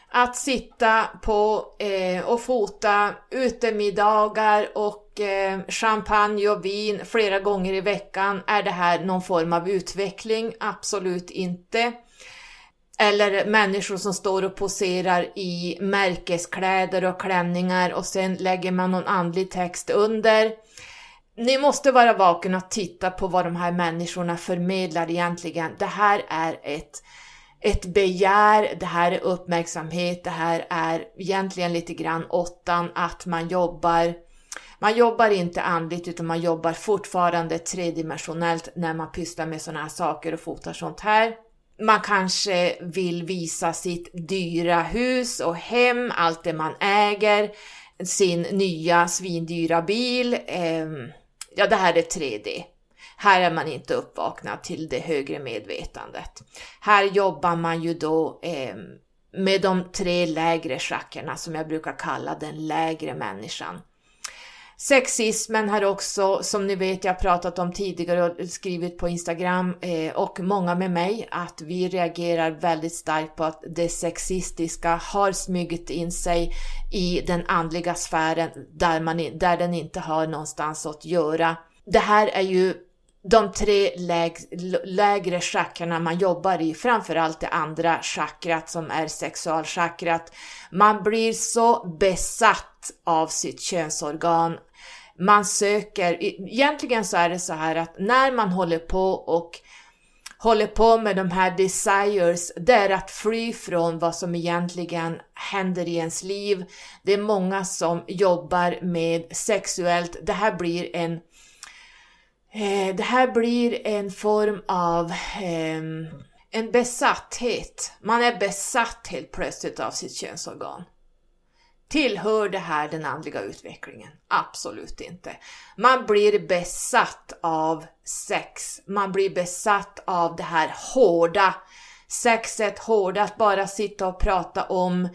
Att sitta på eh, och fota utemiddagar och Eh, champagne och vin flera gånger i veckan, är det här någon form av utveckling? Absolut inte. Eller människor som står och poserar i märkeskläder och klänningar och sen lägger man någon andlig text under. ni måste vara vaken och titta på vad de här människorna förmedlar egentligen. Det här är ett, ett begär, det här är uppmärksamhet, det här är egentligen lite grann åttan, att man jobbar man jobbar inte andligt utan man jobbar fortfarande tredimensionellt när man pysslar med sådana här saker och fotar sånt här. Man kanske vill visa sitt dyra hus och hem, allt det man äger, sin nya svindyra bil. Ehm, ja, det här är 3D. Här är man inte uppvaknad till det högre medvetandet. Här jobbar man ju då ehm, med de tre lägre chakrarna som jag brukar kalla den lägre människan. Sexismen har också, som ni vet, jag pratat om tidigare och skrivit på Instagram eh, och många med mig, att vi reagerar väldigt starkt på att det sexistiska har smugit in sig i den andliga sfären där, man, där den inte har någonstans att göra. Det här är ju de tre läg, lägre chakrarna man jobbar i, framförallt det andra chakrat som är sexualchakrat. Man blir så besatt av sitt könsorgan. Man söker, egentligen så är det så här att när man håller på och håller på med de här desires, det är att fly från vad som egentligen händer i ens liv. Det är många som jobbar med sexuellt, det här blir en Eh, det här blir en form av eh, en besatthet. Man är besatt helt plötsligt av sitt könsorgan. Tillhör det här den andliga utvecklingen? Absolut inte. Man blir besatt av sex. Man blir besatt av det här hårda sexet, hårda att bara sitta och prata om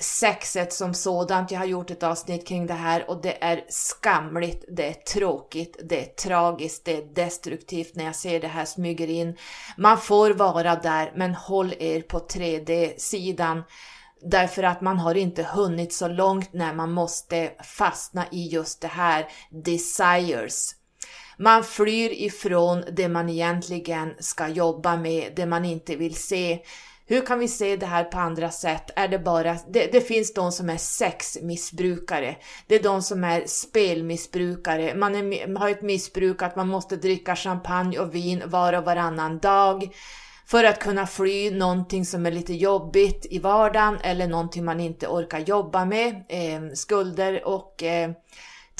sexet som sådant. Jag har gjort ett avsnitt kring det här och det är skamligt, det är tråkigt, det är tragiskt, det är destruktivt när jag ser det här smyger in. Man får vara där, men håll er på 3D-sidan därför att man har inte hunnit så långt när man måste fastna i just det här desires. Man flyr ifrån det man egentligen ska jobba med, det man inte vill se. Hur kan vi se det här på andra sätt? Är det bara, det, det, finns de som är sexmissbrukare. Det är de som är spelmissbrukare. Man är, har ett missbruk att man måste dricka champagne och vin var och varannan dag för att kunna fly någonting som är lite jobbigt i vardagen eller någonting man inte orkar jobba med. Eh, skulder och eh,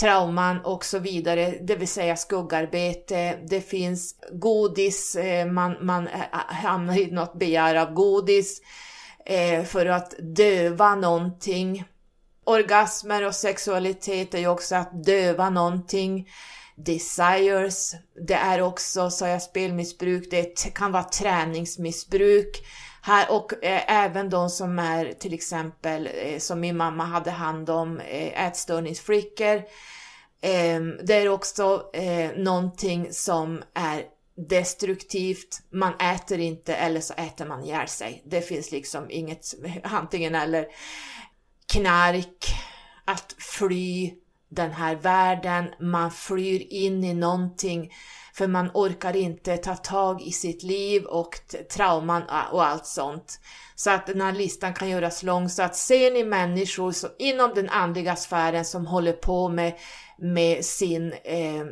trauman och så vidare, det vill säga skuggarbete. Det finns godis, eh, man, man eh, eh, hamnar i något begär av godis för att döva någonting. Orgasmer och sexualitet är ju också att döva någonting. Desires, det är också, sa jag, spelmissbruk, det kan vara träningsmissbruk. Här, och eh, även de som är till exempel, eh, som min mamma hade hand om, eh, ätstörningsflickor. Eh, det är också eh, någonting som är destruktivt. Man äter inte eller så äter man ihjäl sig. Det finns liksom inget antingen eller. Knark, att fly den här världen, man flyr in i någonting för man orkar inte ta tag i sitt liv och trauman och allt sånt. Så att den här listan kan göras lång. Så att ser ni människor som, inom den andliga sfären som håller på med, med sin eh,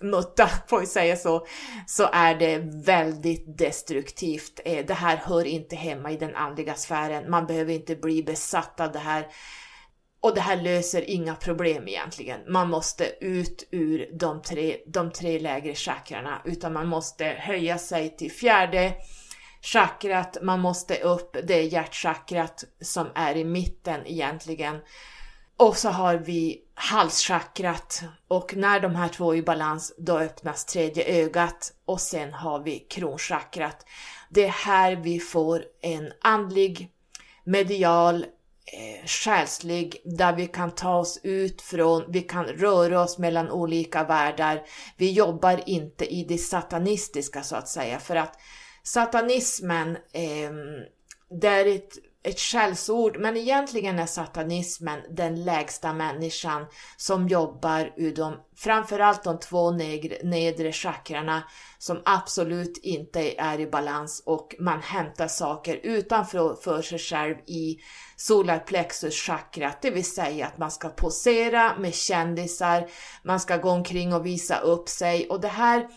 mutta, får vi säga så, så är det väldigt destruktivt. Eh, det här hör inte hemma i den andliga sfären. Man behöver inte bli besatt av det här och det här löser inga problem egentligen. Man måste ut ur de tre, de tre lägre chakrarna, utan man måste höja sig till fjärde chakrat, man måste upp, det är hjärtchakrat som är i mitten egentligen. Och så har vi halschakrat och när de här två är i balans då öppnas tredje ögat och sen har vi kronchakrat. Det är här vi får en andlig, medial, eh, själslig, där vi kan ta oss ut från, vi kan röra oss mellan olika världar. Vi jobbar inte i det satanistiska så att säga, för att satanismen eh, det är ett, ett skällsord, men egentligen är satanismen den lägsta människan som jobbar ur de, framförallt de två nedre, nedre chakrarna som absolut inte är i balans och man hämtar saker utanför för sig själv i solarplexus chakrat, det vill säga att man ska posera med kändisar, man ska gå omkring och visa upp sig och det här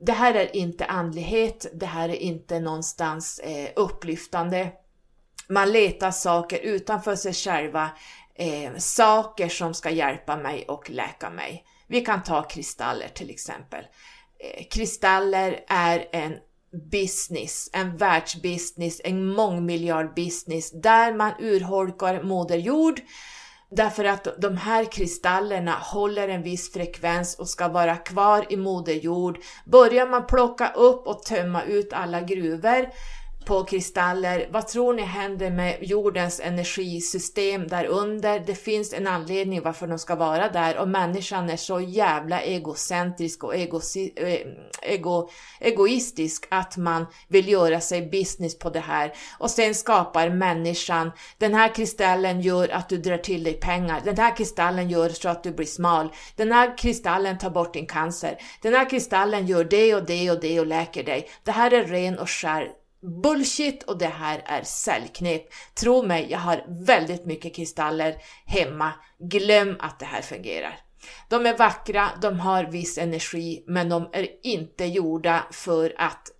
det här är inte andlighet, det här är inte någonstans eh, upplyftande. Man letar saker utanför sig själva, eh, saker som ska hjälpa mig och läka mig. Vi kan ta kristaller till exempel. Eh, kristaller är en business, en världsbusiness, en mångmiljardbusiness där man urholkar Moder Jord Därför att de här kristallerna håller en viss frekvens och ska vara kvar i Moder Jord. Börjar man plocka upp och tömma ut alla gruvor på kristaller. Vad tror ni händer med jordens energisystem där under? Det finns en anledning varför de ska vara där och människan är så jävla egocentrisk och ego, eh, ego, egoistisk att man vill göra sig business på det här. Och sen skapar människan, den här kristallen gör att du drar till dig pengar, den här kristallen gör så att du blir smal, den här kristallen tar bort din cancer, den här kristallen gör det och det och det och läker dig. Det här är ren och skär bullshit och det här är säljknep. Tro mig, jag har väldigt mycket kristaller hemma. Glöm att det här fungerar. De är vackra, de har viss energi, men de är inte gjorda för att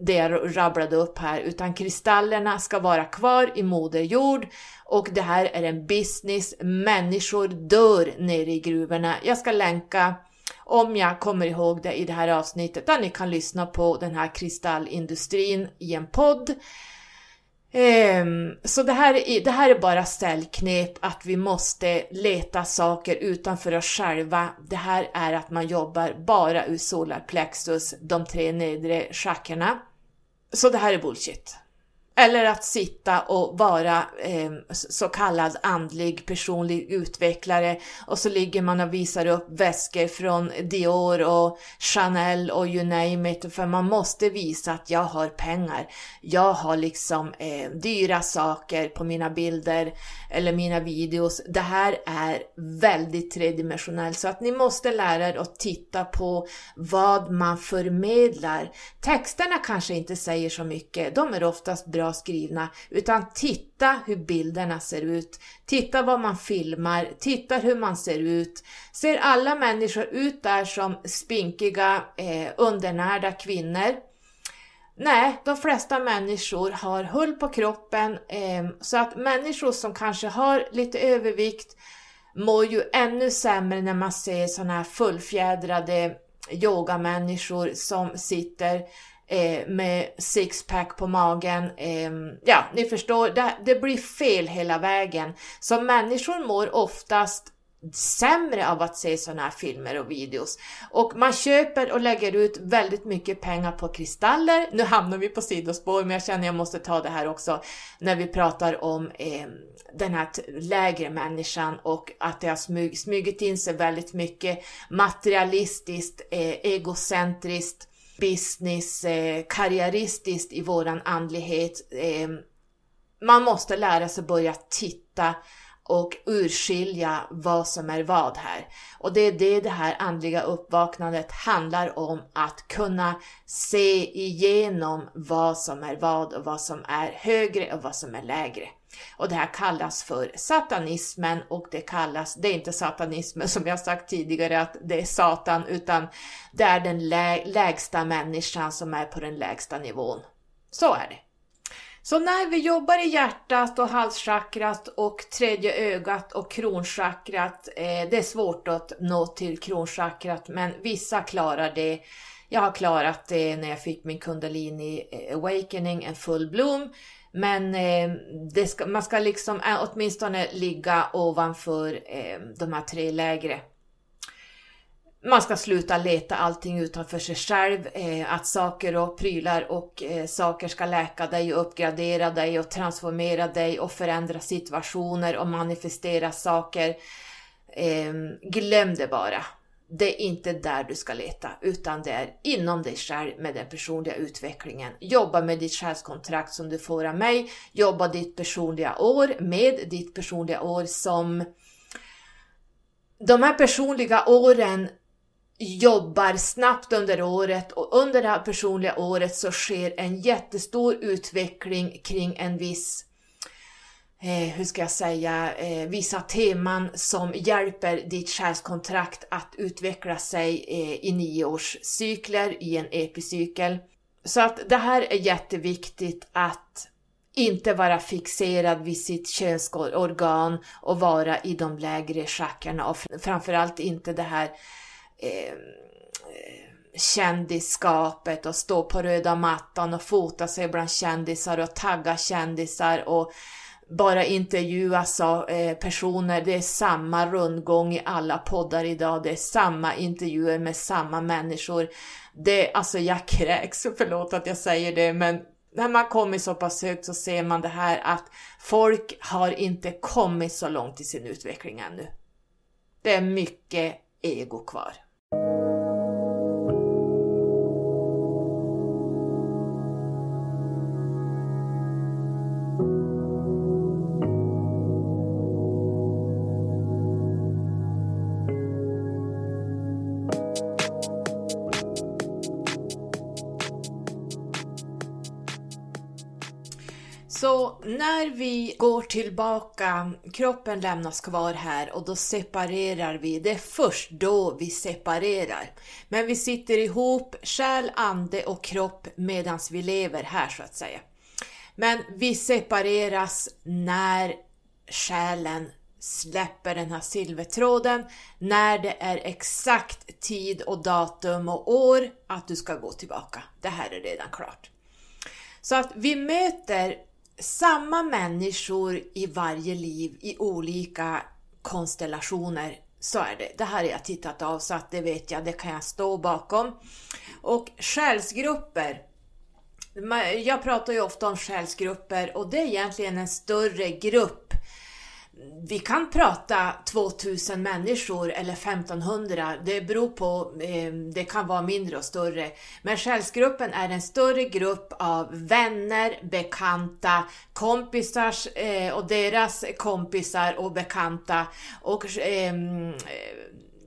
det jag rabblade upp här, utan kristallerna ska vara kvar i Moder Jord och det här är en business. Människor dör nere i gruvorna. Jag ska länka om jag kommer ihåg det i det här avsnittet, där ni kan lyssna på den här kristallindustrin i en podd. Um, så det här, är, det här är bara ställknep, att vi måste leta saker utanför oss själva. Det här är att man jobbar bara ur solarplexus, de tre nedre chakrarna. Så det här är bullshit. Eller att sitta och vara eh, så kallad andlig personlig utvecklare och så ligger man och visar upp väskor från Dior och Chanel och you name it för man måste visa att jag har pengar. Jag har liksom eh, dyra saker på mina bilder eller mina videos. Det här är väldigt tredimensionellt så att ni måste lära er att titta på vad man förmedlar. Texterna kanske inte säger så mycket, de är oftast bra skrivna, utan titta hur bilderna ser ut. Titta vad man filmar, titta hur man ser ut. Ser alla människor ut där som spinkiga, eh, undernärda kvinnor? Nej, de flesta människor har hull på kroppen, eh, så att människor som kanske har lite övervikt mår ju ännu sämre när man ser sådana här fullfjädrade yogamänniskor som sitter eh, med sixpack på magen. Eh, ja, ni förstår, det, det blir fel hela vägen. Så människor mår oftast sämre av att se sådana här filmer och videos. Och man köper och lägger ut väldigt mycket pengar på kristaller. Nu hamnar vi på sidospår, men jag känner att jag måste ta det här också när vi pratar om eh, den här lägre människan och att det har smyg, smugit in sig väldigt mycket materialistiskt, eh, egocentriskt, business, eh, karriäristiskt i våran andlighet. Eh, man måste lära sig börja titta och urskilja vad som är vad här. Och det är det det här andliga uppvaknandet handlar om, att kunna se igenom vad som är vad och vad som är högre och vad som är lägre. Och det här kallas för satanismen och det kallas, det är inte satanismen som jag sagt tidigare att det är satan, utan det är den lä lägsta människan som är på den lägsta nivån. Så är det. Så när vi jobbar i hjärtat och halschakrat och tredje ögat och kronchakrat, eh, det är svårt att nå till kronchakrat men vissa klarar det. Jag har klarat det när jag fick min kundalini-awakening, en full bloom. Men eh, ska, man ska liksom eh, åtminstone ligga ovanför eh, de här tre lägre man ska sluta leta allting utanför sig själv, eh, att saker och prylar och eh, saker ska läka dig och uppgradera dig och transformera dig och förändra situationer och manifestera saker. Eh, glöm det bara det är inte där du ska leta, utan det är inom dig själv med den personliga utvecklingen. Jobba med ditt själskontrakt som du får av mig, jobba ditt personliga år med ditt personliga år som de här personliga åren jobbar snabbt under året och under det här personliga året så sker en jättestor utveckling kring en viss eh, hur ska jag säga, eh, vissa teman som hjälper ditt själskontrakt att utveckla sig eh, i nioårscykler, i en epicykel. Så att det här är jätteviktigt att inte vara fixerad vid sitt könsorgan och vara i de lägre chakrarna och framförallt inte det här eh, kändisskapet och stå på röda mattan och fota sig bland kändisar och tagga kändisar och bara intervjuas av eh, personer. Det är samma rundgång i alla poddar idag. Det är samma intervjuer med samma människor. Det, alltså jag kräks, förlåt att jag säger det, men när man kommer så pass högt så ser man det här att folk har inte kommit så långt i sin utveckling ännu. Det är mycket ego kvar. När vi går tillbaka, kroppen lämnas kvar här och då separerar vi. Det är först då vi separerar. Men vi sitter ihop, själ, ande och kropp medan vi lever här så att säga. Men vi separeras när själen släpper den här silvertråden, när det är exakt tid och datum och år att du ska gå tillbaka. Det här är redan klart. Så att vi möter samma människor i varje liv i olika konstellationer. Så är det. Det här har jag tittat av så att det vet jag, det kan jag stå bakom. Och själsgrupper. Jag pratar ju ofta om själsgrupper och det är egentligen en större grupp vi kan prata 2000 människor eller 1500, det beror på, eh, det kan vara mindre och större. Men själsgruppen är en större grupp av vänner, bekanta, kompisar eh, och deras kompisar och bekanta. Och eh,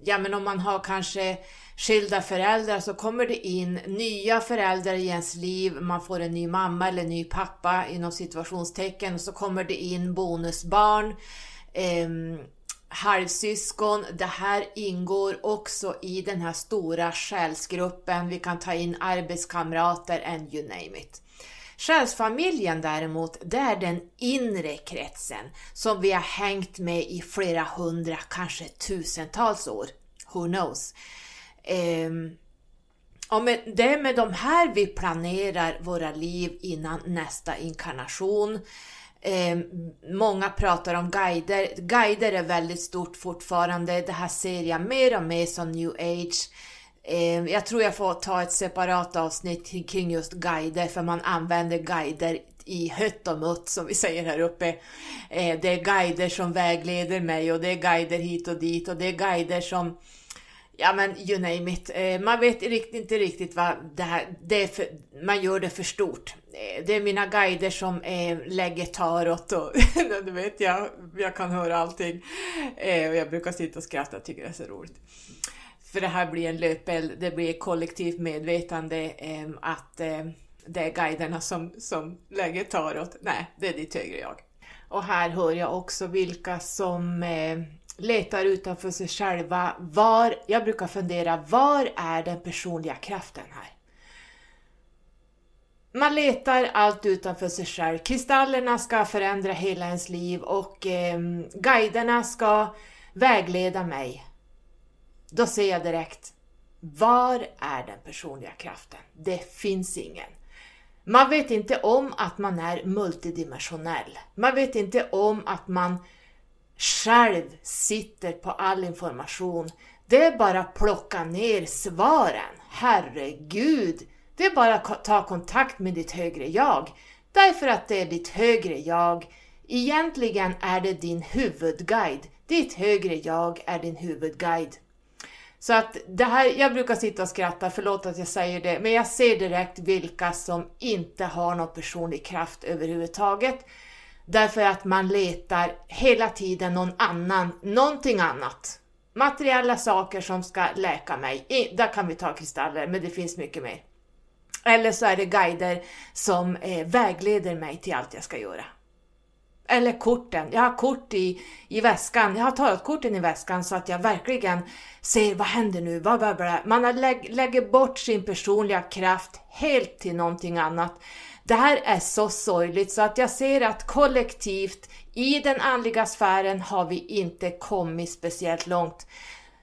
ja men om man har kanske skilda föräldrar så kommer det in nya föräldrar i ens liv, man får en ny mamma eller ny pappa inom situationstecken, så kommer det in bonusbarn, eh, halvsyskon, det här ingår också i den här stora själsgruppen, vi kan ta in arbetskamrater and you name it. Själsfamiljen däremot, det är den inre kretsen som vi har hängt med i flera hundra, kanske tusentals år. Who knows? Eh, ja, men det är med de här vi planerar våra liv innan nästa inkarnation. Eh, många pratar om guider. Guider är väldigt stort fortfarande. Det här ser jag mer och mer som new age. Eh, jag tror jag får ta ett separat avsnitt kring just guider, för man använder guider i hött och mutt som vi säger här uppe. Eh, det är guider som vägleder mig och det är guider hit och dit och det är guider som ja men you name it. Eh, man vet inte riktigt vad det här, det är för, man gör det för stort. Eh, det är mina guider som eh, lägger tarot och du vet jag, jag kan höra allting. Och jag brukar sitta och skratta och tycker det är så roligt. För det här blir en löpeld, det blir kollektivt medvetande att det är guiderna som, som lägger tarot. Nej, det är ditt högre jag. Och här hör jag också vilka som letar utanför sig själva. Var, jag brukar fundera, var är den personliga kraften här? Man letar allt utanför sig själv. Kristallerna ska förändra hela ens liv och eh, guiderna ska vägleda mig. Då ser jag direkt, var är den personliga kraften? Det finns ingen. Man vet inte om att man är multidimensionell. Man vet inte om att man själv sitter på all information. Det är bara att plocka ner svaren. Herregud! Det är bara att ta kontakt med ditt högre jag. Därför att det är ditt högre jag. Egentligen är det din huvudguide. Ditt högre jag är din huvudguide. Så att det här, jag brukar sitta och skratta, förlåt att jag säger det, men jag ser direkt vilka som inte har någon personlig kraft överhuvudtaget. Därför att man letar hela tiden någon annan, någonting annat. Materiella saker som ska läka mig. I, där kan vi ta kristaller, men det finns mycket mer. Eller så är det guider som eh, vägleder mig till allt jag ska göra. Eller korten. Jag har kort i, i väskan. Jag har tagit korten i väskan så att jag verkligen ser vad händer nu? Vad, vad, vad. Man lägger bort sin personliga kraft helt till någonting annat. Det här är så sorgligt så att jag ser att kollektivt i den andliga sfären har vi inte kommit speciellt långt.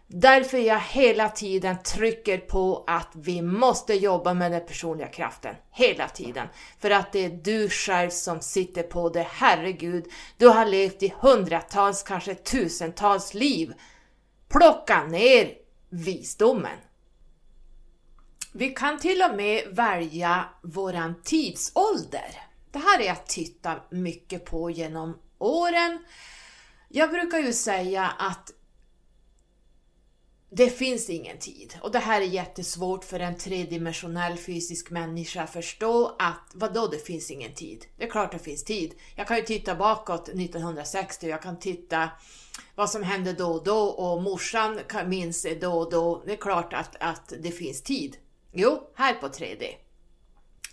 Därför jag hela tiden trycker på att vi måste jobba med den personliga kraften. Hela tiden. För att det är du själv som sitter på det. Herregud, du har levt i hundratals, kanske tusentals liv. Plocka ner visdomen. Vi kan till och med välja våran tidsålder. Det här är jag tittat mycket på genom åren. Jag brukar ju säga att det finns ingen tid och det här är jättesvårt för en tredimensionell fysisk människa att förstå att vadå det finns ingen tid? Det är klart det finns tid. Jag kan ju titta bakåt 1960, jag kan titta vad som hände då och då och morsan minns då och då. Det är klart att, att det finns tid. Jo, här på 3D.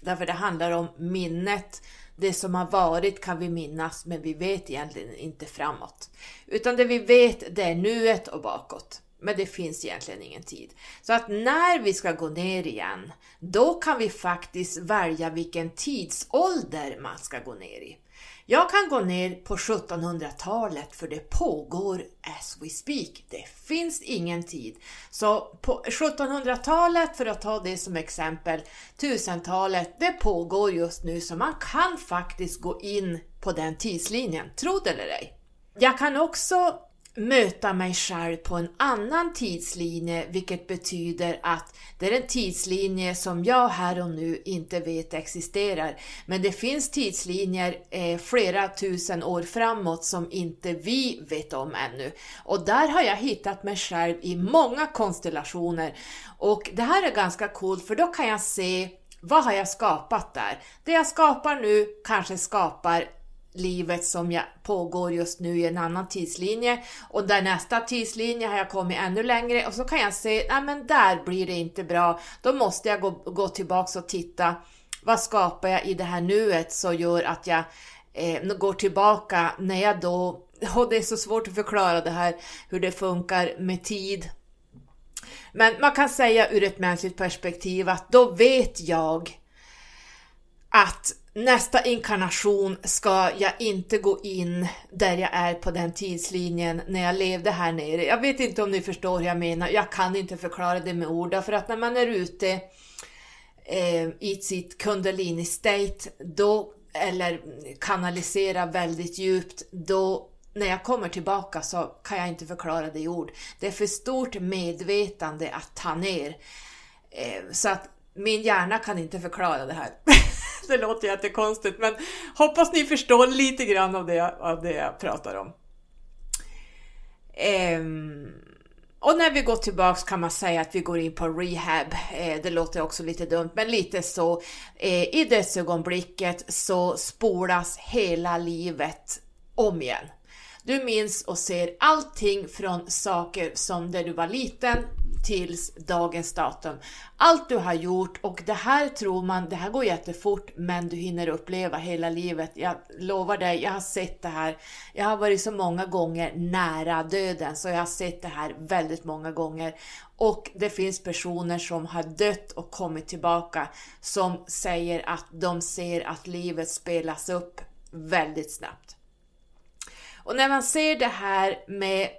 Därför det handlar om minnet. Det som har varit kan vi minnas, men vi vet egentligen inte framåt. Utan det vi vet, det är nuet och bakåt. Men det finns egentligen ingen tid. Så att när vi ska gå ner igen, då kan vi faktiskt välja vilken tidsålder man ska gå ner i. Jag kan gå ner på 1700-talet för det pågår as we speak. Det finns ingen tid. Så på 1700-talet, för att ta det som exempel, 1000-talet, det pågår just nu så man kan faktiskt gå in på den tidslinjen, tro det eller ej. Jag kan också möta mig själv på en annan tidslinje, vilket betyder att det är en tidslinje som jag här och nu inte vet existerar. Men det finns tidslinjer eh, flera tusen år framåt som inte vi vet om ännu. Och där har jag hittat mig själv i många konstellationer. Och det här är ganska coolt för då kan jag se vad har jag skapat där? Det jag skapar nu kanske skapar livet som jag pågår just nu i en annan tidslinje. Och där nästa tidslinje har jag kommit ännu längre. Och så kan jag se, nej men där blir det inte bra, då måste jag gå, gå tillbaks och titta, vad skapar jag i det här nuet som gör att jag eh, går tillbaka när jag då, och det är så svårt att förklara det här, hur det funkar med tid, men man kan säga ur ett mänskligt perspektiv att då vet jag att nästa inkarnation ska jag inte gå in där jag är på den tidslinjen när jag levde här nere. Jag vet inte om ni förstår hur jag menar, jag kan inte förklara det med ord, för att när man är ute eh, i sitt kundalini state, då, eller kanalisera väldigt djupt, då när jag kommer tillbaka så kan jag inte förklara det i ord. Det är för stort medvetande att ta ner. Eh, så att min hjärna kan inte förklara det här. det låter jättekonstigt men hoppas ni förstår lite grann av det, av det jag pratar om. Ehm, och när vi går tillbaks kan man säga att vi går in på rehab. Ehm, det låter också lite dumt, men lite så. Ehm, I dödsögonblicket så spolas hela livet om igen. Du minns och ser allting från saker som där du var liten tills dagens datum. Allt du har gjort och det här tror man, det här går jättefort men du hinner uppleva hela livet. Jag lovar dig, jag har sett det här. Jag har varit så många gånger nära döden så jag har sett det här väldigt många gånger. Och det finns personer som har dött och kommit tillbaka som säger att de ser att livet spelas upp väldigt snabbt. Och när man ser det här med,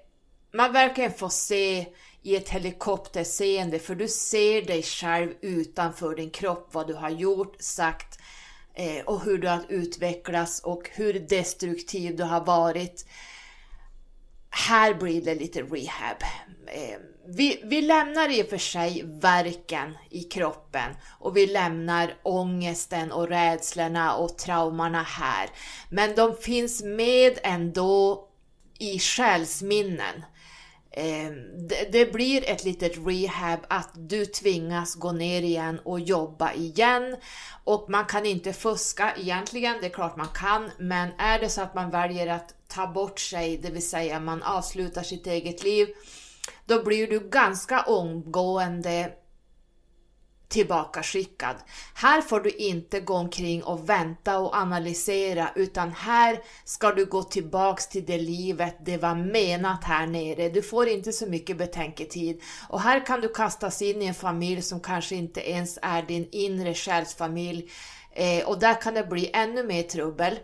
man verkligen får se i ett helikopterseende för du ser dig själv utanför din kropp, vad du har gjort, sagt eh, och hur du har utvecklats och hur destruktiv du har varit. Här blir det lite rehab. Eh, vi, vi lämnar i och för sig verken i kroppen och vi lämnar ångesten och rädslorna och traumorna här. Men de finns med ändå i själsminnen. Eh, det, blir ett litet rehab att du tvingas gå ner igen och jobba igen och man kan inte fuska egentligen, det är klart man kan, men är det så att man väljer att ta bort sig, det vill säga man avslutar sitt eget liv, då blir du ganska omgående tillbakaskickad. Här får du inte gå omkring och vänta och analysera utan här ska du gå tillbaks till det livet det var menat här nere. Du får inte så mycket betänketid och här kan du kastas in i en familj som kanske inte ens är din inre själsfamilj eh, och där kan det bli ännu mer trubbel.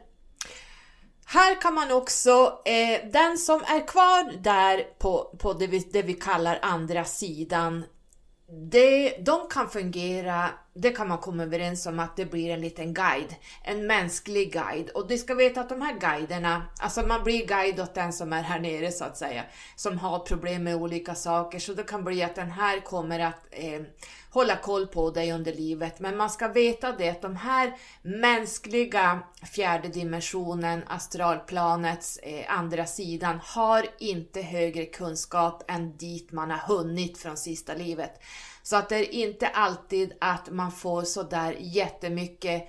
Här kan man också, eh, den som är kvar där på, på det, vi, det vi kallar andra sidan det, de kan fungera, det kan man komma överens om att det blir en liten guide, en mänsklig guide. Och du ska veta att de här guiderna, alltså man blir guide åt den som är här nere så att säga, som har problem med olika saker. Så det kan bli att den här kommer att eh, hålla koll på dig under livet. Men man ska veta det att de här mänskliga fjärde dimensionen, astralplanets eh, andra sidan, har inte högre kunskap än dit man har hunnit från sista livet. Så att det är inte alltid att man får sådär jättemycket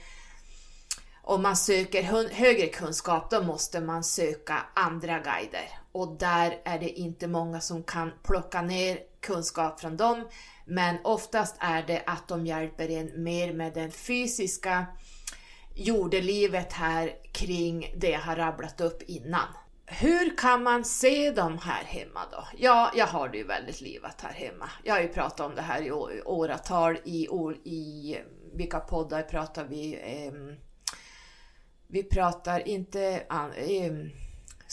om man söker högre kunskap, då måste man söka andra guider. Och där är det inte många som kan plocka ner kunskap från dem, men oftast är det att de hjälper en mer med den fysiska jordelivet här kring det jag har rabblat upp innan. Hur kan man se dem här hemma då? Ja, jag har det ju väldigt livat här hemma. Jag har ju pratat om det här i åratal i, i vilka poddar pratar vi? Eh, vi pratar inte... Eh,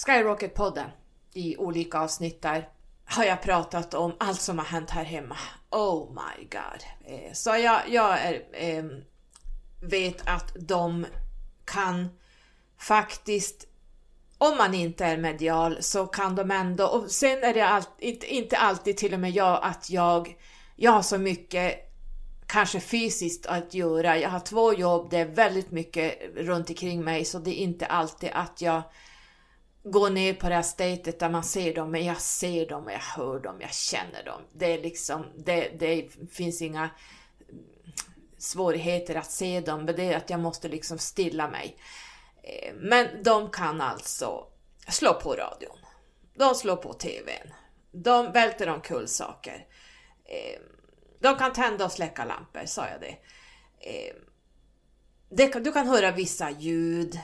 Skyrocket-podden i olika avsnitt där har jag pratat om allt som har hänt här hemma. Oh my god. Eh, så jag, jag är, ehm, vet att de kan faktiskt om man inte är medial så kan de ändå, och sen är det all, inte, inte alltid till och med jag att jag, jag har så mycket kanske fysiskt att göra. Jag har två jobb, det är väldigt mycket runt omkring mig så det är inte alltid att jag gå ner på det här statet där man ser dem, men jag ser dem, jag hör dem, jag känner dem. Det är liksom, det, det finns inga svårigheter att se dem, men det är att jag måste liksom stilla mig. Eh, men de kan alltså slå på radion. De slår på TVn. De välter omkull saker. Eh, de kan tända och släcka lampor, sa jag det. Eh, du kan höra vissa ljud.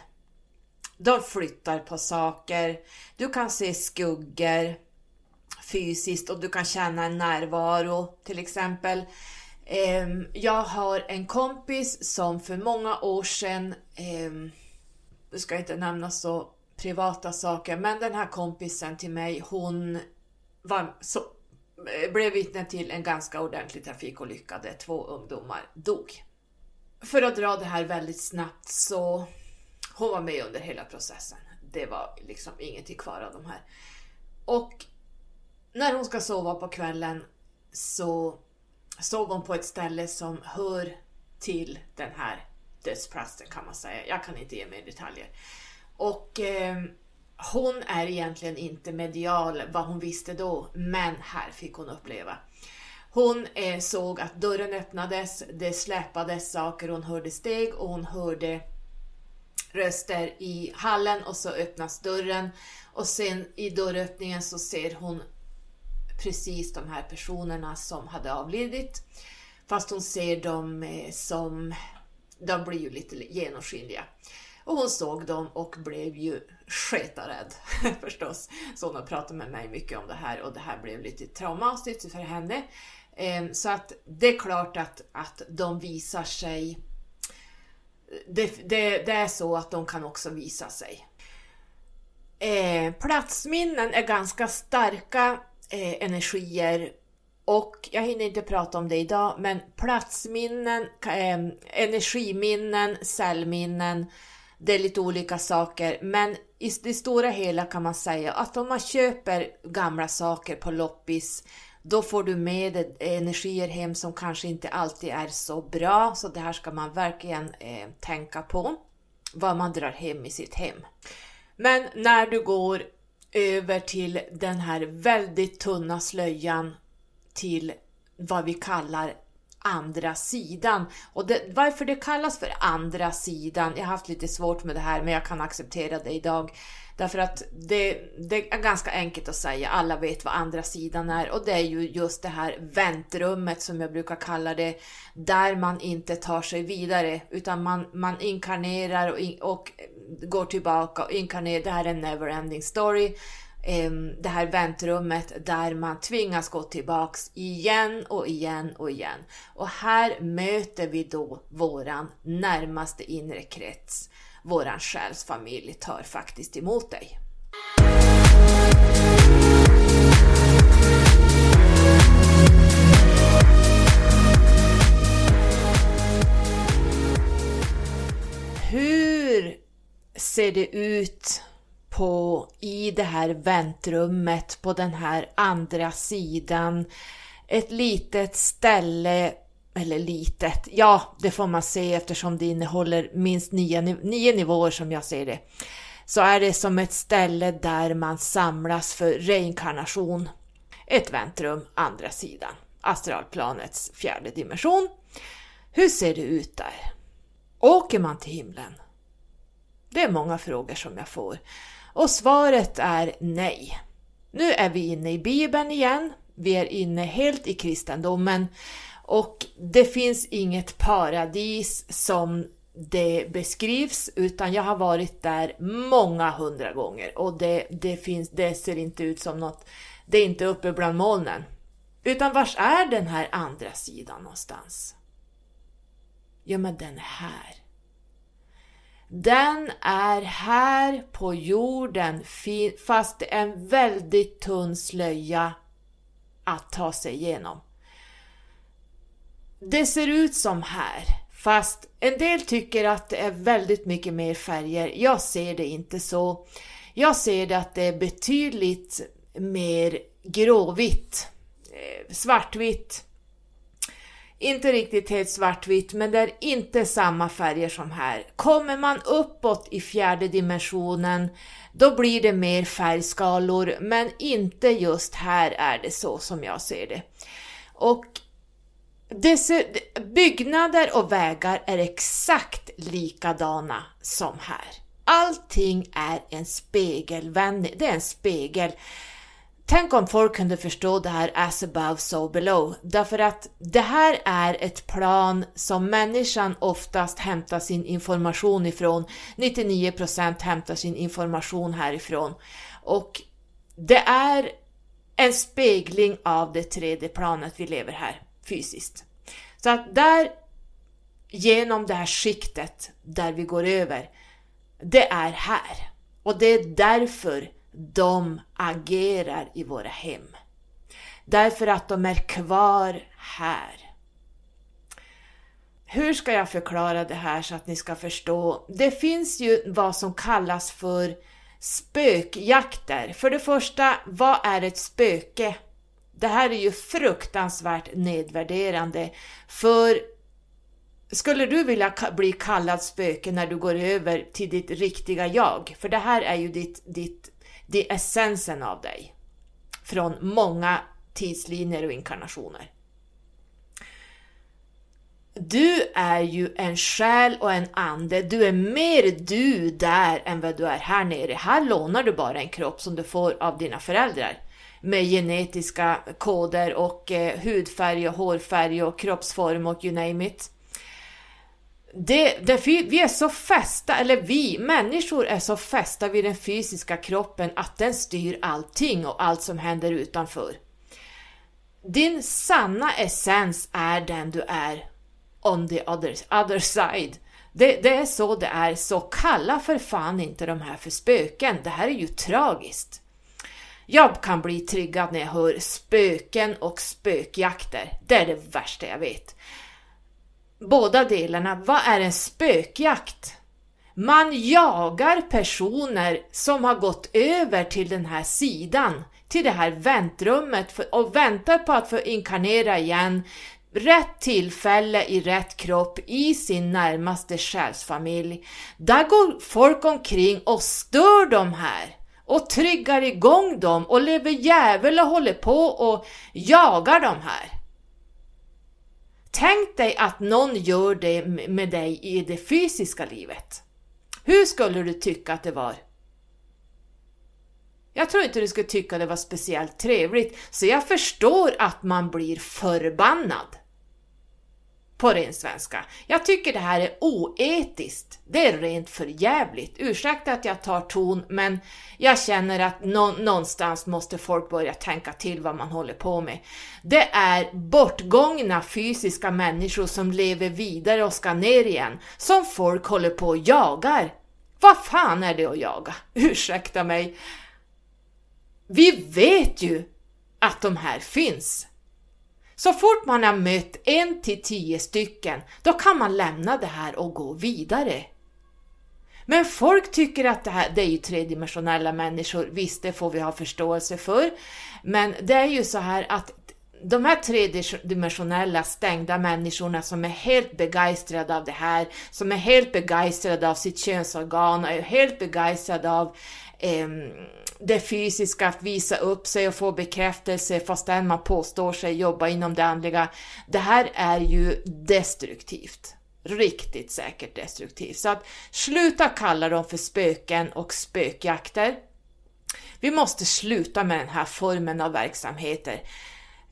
De flyttar på saker. Du kan se skuggor fysiskt och du kan känna en närvaro till exempel. Ehm, jag har en kompis som för många år sedan ehm, nu ska inte nämna så privata saker, men den här kompisen till mig, hon var så, eh, blev vittne till en ganska ordentlig trafikolycka där två ungdomar dog. För att dra det här väldigt snabbt så hon var med under hela processen. Det var liksom ingenting kvar av de här. Och när hon ska sova på kvällen så sov hon på ett ställe som hör till den här dödsplatsen kan man säga. Jag kan inte ge mer detaljer. Och eh, hon är egentligen inte medial vad hon visste då, men här fick hon uppleva. Hon eh, såg att dörren öppnades, det släpades saker, hon hörde steg och hon hörde röster i hallen och så öppnas dörren och sen i dörröppningen så ser hon precis de här personerna som hade avlidit. Fast hon ser dem eh, som de blir ju lite genomskinliga. Och hon såg dem och blev ju sketarädd förstås. Så hon har pratat med mig mycket om det här och det här blev lite traumatiskt för henne. Ehm, så att det är klart att, att de visar sig. Det, det, det är så att de kan också visa sig. Eh, platsminnen är ganska starka eh, energier och jag hinner inte prata om det idag, men platsminnen, eh, energiminnen, cellminnen, det är lite olika saker. Men i det stora hela kan man säga att om man köper gamla saker på loppis, då får du med energier hem som kanske inte alltid är så bra. Så det här ska man verkligen eh, tänka på, vad man drar hem i sitt hem. Men när du går över till den här väldigt tunna slöjan till vad vi kallar andra sidan. Och det, varför det kallas för andra sidan, jag har haft lite svårt med det här men jag kan acceptera det idag. Därför att det, det, är ganska enkelt att säga, alla vet vad andra sidan är. Och det är ju just det här väntrummet som jag brukar kalla det, där man inte tar sig vidare. Utan man, man inkarnerar och, in, och går tillbaka och inkarnerar, det här är en neverending story. Ehm, det här väntrummet där man tvingas gå tillbaks igen och igen och igen. Och här möter vi då våran närmaste inre krets. Våran själsfamilj tar faktiskt emot dig. Hur ser det ut på i det här väntrummet på den här andra sidan. Ett litet ställe, eller litet, ja det får man se eftersom det innehåller minst nio, nio nivåer som jag ser det. Så är det som ett ställe där man samlas för reinkarnation. Ett väntrum, andra sidan, astralplanets fjärde dimension. Hur ser det ut där? Åker man till himlen? Det är många frågor som jag får. Och svaret är nej. Nu är vi inne i Bibeln igen, vi är inne helt i kristendomen och det finns inget paradis som det beskrivs utan jag har varit där många hundra gånger och det, det, finns, det ser inte ut som något, det är inte uppe bland molnen. Utan vars är den här andra sidan någonstans? Ja men den är här. Den är här på jorden fast det är en väldigt tunn slöja att ta sig igenom. Det ser ut som här, fast en del tycker att det är väldigt mycket mer färger. Jag ser det inte så. Jag ser det att det är betydligt mer gråvitt, eh, svartvitt, inte riktigt helt svartvitt, men det är inte samma färger som här. Kommer man uppåt i fjärde dimensionen, då blir det mer färgskalor, men inte just här är det så som jag ser det. Och byggnader och vägar är exakt likadana som här. Allting är en spegelvändning, det är en spegel. Tänk om folk kunde förstå det här as above so below, därför att det här är ett plan som människan oftast hämtar sin information ifrån. 99% hämtar sin information härifrån. Och det är en spegling av det tredje planet vi lever här fysiskt. Så att där, genom det här skiktet där vi går över, det är här. Och det är därför de agerar i våra hem. Därför att de är kvar här. Hur ska jag förklara det här så att ni ska förstå? Det finns ju vad som kallas för spökjakter. För det första, vad är ett spöke? Det här är ju fruktansvärt nedvärderande. För skulle du vilja bli kallad spöke när du går över till ditt riktiga jag? För det här är ju ditt, ditt det är essensen av dig. Från många tidslinjer och inkarnationer. Du är ju en själ och en ande. Du är mer du där än vad du är här nere. Här lånar du bara en kropp som du får av dina föräldrar med genetiska koder och eh, hudfärg och hårfärg och kroppsform och you name it det, det, vi är så fästa, eller vi människor är så fästa vid den fysiska kroppen att den styr allting och allt som händer utanför. Din sanna essens är den du är on the other, other side. Det, det, är så det är, så kalla för fan inte de här för spöken. Det här är ju tragiskt. Jag kan bli triggad när jag hör spöken och spökjakter. Det är det värsta jag vet båda delarna. Vad är en spökjakt? Man jagar personer som har gått över till den här sidan, till det här väntrummet och väntar på att få inkarnera igen, rätt tillfälle i rätt kropp i sin närmaste själsfamilj. Där går folk omkring och stör de här och triggar igång dem och lever djävul och håller på och jagar dem här. Tänk dig att någon gör det med dig i det fysiska livet. Hur skulle du tycka att det var? Jag tror inte du skulle tycka det var speciellt trevligt, så jag förstår att man blir förbannad. På ren svenska. Jag tycker det här är oetiskt. Det är rent förjävligt. Ursäkta att jag tar ton, men jag känner att nå någonstans måste folk börja tänka till vad man håller på med. Det är bortgångna fysiska människor som lever vidare och ska ner igen, som folk håller på och jagar. Vad fan är det att jaga? Ursäkta mig. Vi vet ju att de här finns. Så fort man har mött en till tio stycken, då kan man lämna det här och gå vidare. Men folk tycker att det här, det är ju tredimensionella människor, visst det får vi ha förståelse för, men det är ju så här att de här tredimensionella stängda människorna som är helt begeistrade av det här, som är helt begeistrade av sitt könsorgan, och är helt begeistrade av eh, det fysiska, att visa upp sig och få bekräftelse fastän man påstår sig jobba inom det andliga. Det här är ju destruktivt. Riktigt säkert destruktivt. Så att sluta kalla dem för spöken och spökjakter. Vi måste sluta med den här formen av verksamheter.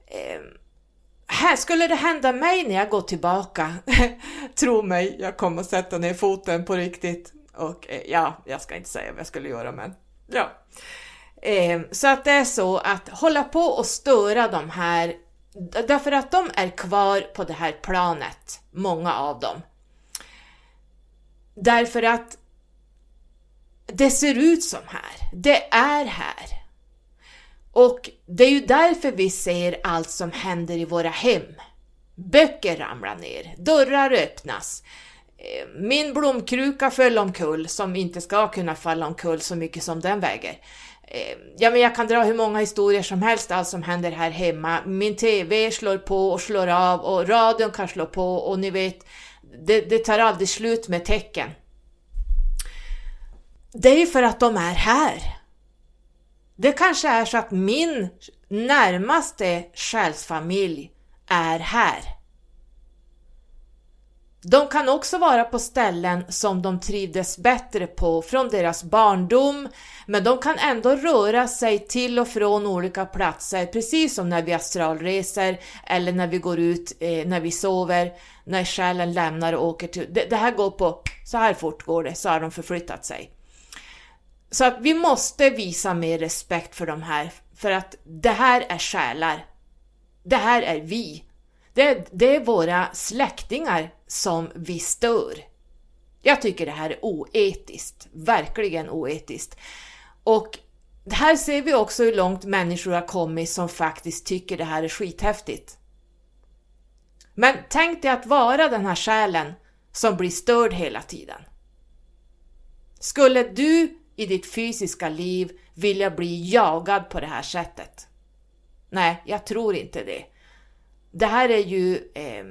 Eh, här skulle det hända mig när jag går tillbaka, tro mig, jag kommer att sätta ner foten på riktigt. Och eh, ja, jag ska inte säga vad jag skulle göra men Ja. Eh, så att det är så att hålla på och störa de här, därför att de är kvar på det här planet, många av dem. Därför att det ser ut som här, det är här. Och det är ju därför vi ser allt som händer i våra hem. Böcker ramlar ner, dörrar öppnas, min blomkruka föll omkull, som inte ska kunna falla omkull så mycket som den väger. Eh, ja, men jag kan dra hur många historier som helst, allt som händer här hemma. Min TV slår på och slår av och radion kan slå på och ni vet, det, det tar aldrig slut med tecken. Det är ju för att de är här. Det kanske är så att min närmaste själsfamilj är här. De kan också vara på ställen som de trivdes bättre på från deras barndom, men de kan ändå röra sig till och från olika platser, precis som när vi astralreser eller när vi går ut eh, när vi sover, när själen lämnar och åker till... Det, det här går på, så här fort går det, så har de förflyttat sig. Så att vi måste visa mer respekt för de här, för att det här är själar. Det här är vi. Det, det är våra släktingar som vi stör. Jag tycker det här är oetiskt, verkligen oetiskt. Och här ser vi också hur långt människor har kommit som faktiskt tycker det här är skithäftigt. Men tänk dig att vara den här själen som blir störd hela tiden. Skulle du i ditt fysiska liv vilja bli jagad på det här sättet? Nej, jag tror inte det. Det här är ju eh,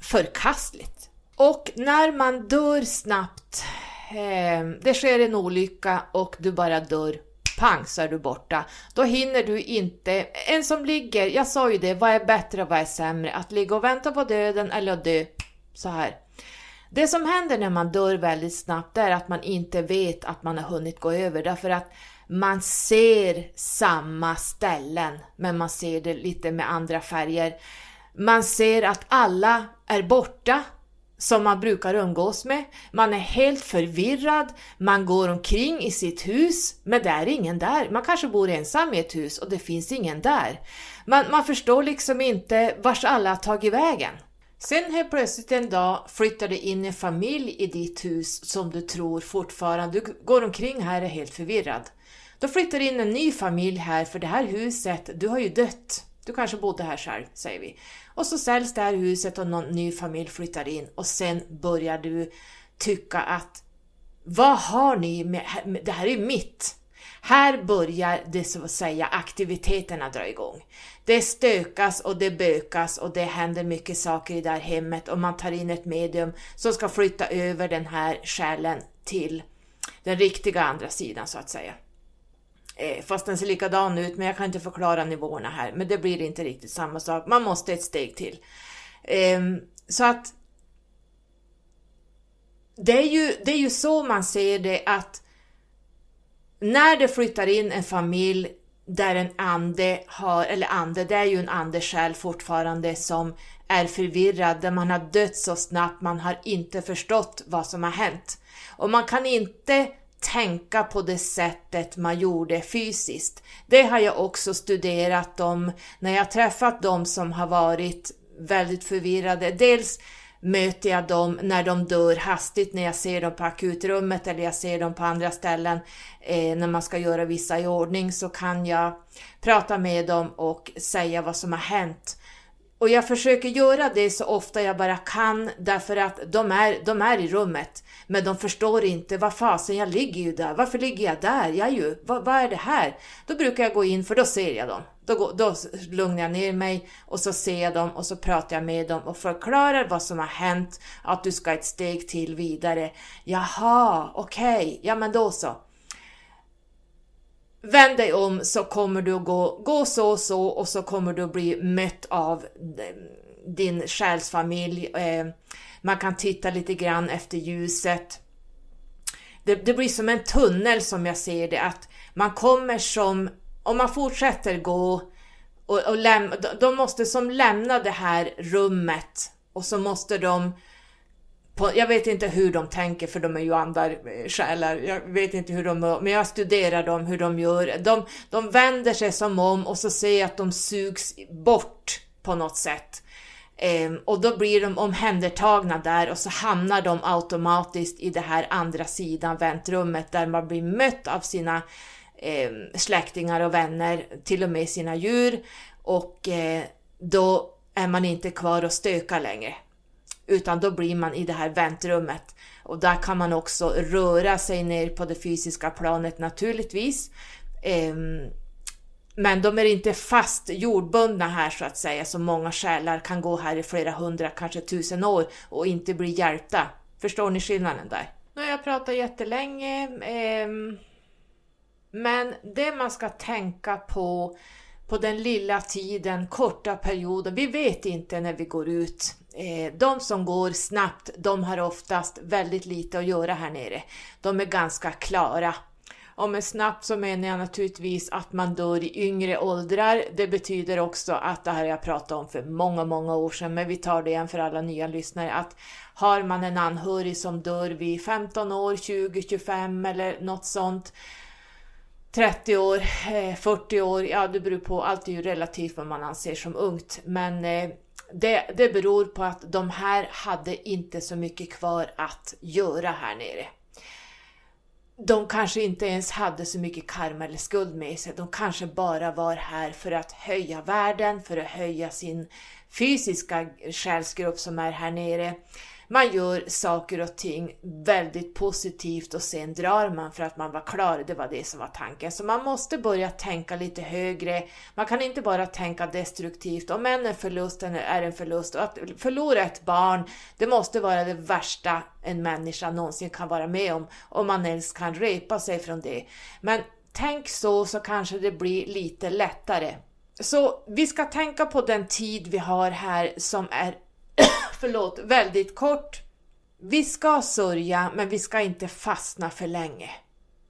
förkastligt. Och när man dör snabbt, eh, det sker en olycka och du bara dör, pang så är du borta. Då hinner du inte, en som ligger, jag sa ju det, vad är bättre och vad är sämre? Att ligga och vänta på döden eller att dö så här. Det som händer när man dör väldigt snabbt är att man inte vet att man har hunnit gå över därför att man ser samma ställen men man ser det lite med andra färger. Man ser att alla är borta som man brukar umgås med. Man är helt förvirrad, man går omkring i sitt hus, men det är ingen där. Man kanske bor ensam i ett hus och det finns ingen där. Man, man förstår liksom inte vars alla har tagit vägen. Sen helt plötsligt en dag flyttar det in en familj i ditt hus som du tror fortfarande, du går omkring här och är helt förvirrad. Då flyttar in en ny familj här för det här huset, du har ju dött. Du kanske bodde här själv, säger vi. Och så säljs det här huset och någon ny familj flyttar in och sen börjar du tycka att vad har ni med, det här är mitt. Här börjar det så att säga aktiviteterna dra igång. Det stökas och det bökas och det händer mycket saker i det här hemmet och man tar in ett medium som ska flytta över den här själen till den riktiga andra sidan så att säga. Eh, fast den ser likadan ut, men jag kan inte förklara nivåerna här. Men det blir inte riktigt samma sak. Man måste ett steg till. Ehm, så att det är, ju, det är ju så man ser det att när det flyttar in en familj där en ande har, eller ande, det är ju en andesjäl fortfarande som är förvirrad, där man har dött så snabbt, man har inte förstått vad som har hänt. Och man kan inte tänka på det sättet man gjorde fysiskt. Det har jag också studerat om när jag träffat de som har varit väldigt förvirrade. Dels möter jag dem när de dör hastigt, när jag ser dem på akutrummet eller jag ser dem på andra ställen eh, när man ska göra vissa i ordning så kan jag prata med dem och säga vad som har hänt. Och jag försöker göra det så ofta jag bara kan därför att de är, de är i rummet. Men de förstår inte, vad fasen, jag ligger ju där, varför ligger jag där? Jag är ju, vad, vad är det här? Då brukar jag gå in för då ser jag dem. Då, då lugnar jag ner mig och så ser jag dem och så pratar jag med dem och förklarar vad som har hänt, att du ska ett steg till vidare. Jaha, okej, okay. ja men då så. Vänd dig om så kommer du att gå, gå så och så och så kommer du att bli mött av din själsfamilj. Eh, man kan titta lite grann efter ljuset. Det, det blir som en tunnel som jag ser det, att man kommer som, om man fortsätter gå och, och läm, de måste som lämna det här rummet och så måste de på, jag vet inte hur de tänker för de är ju andra eh, själar. Jag vet inte hur de men jag studerar dem, hur de gör. De, de vänder sig som om och så ser jag att de sugs bort på något sätt. Ehm, och då blir de omhändertagna där och så hamnar de automatiskt i det här andra sidan väntrummet där man blir mött av sina eh, släktingar och vänner, till och med sina djur och eh, då är man inte kvar och stökar längre utan då blir man i det här väntrummet och där kan man också röra sig ner på det fysiska planet naturligtvis. Ehm, men de är inte fast jordbundna här så att säga, så många själar kan gå här i flera hundra, kanske tusen år och inte bli hjälpta. Förstår ni skillnaden där? Nu har jag pratat jättelänge, ehm, men det man ska tänka på på den lilla tiden, korta perioden, vi vet inte när vi går ut. Eh, de som går snabbt, de har oftast väldigt lite att göra här nere. De är ganska klara och med snabbt så menar jag naturligtvis att man dör i yngre åldrar. Det betyder också att, det här jag pratat om för många, många år sedan, men vi tar det igen för alla nya lyssnare, att har man en anhörig som dör vid 15 år, 20, 25 eller något sånt, 30 år, eh, 40 år, ja det beror på, allt är ju relativt vad man anser som ungt, men eh, det, det beror på att de här hade inte så mycket kvar att göra här nere de kanske inte ens hade så mycket karma eller skuld med sig. De kanske bara var här för att höja världen, för att höja sin fysiska själsgrupp som är här nere man gör saker och ting väldigt positivt och sen drar man för att man var klar, det var det som var tanken. Så man måste börja tänka lite högre, man kan inte bara tänka destruktivt, om en förlust är en förlust och att förlora ett barn, det måste vara det värsta en människa någonsin kan vara med om, om man ens kan repa sig från det. Men tänk så, så kanske det blir lite lättare. Så vi ska tänka på den tid vi har här som är förlåt, väldigt kort. Vi ska sörja, men vi ska inte fastna för länge.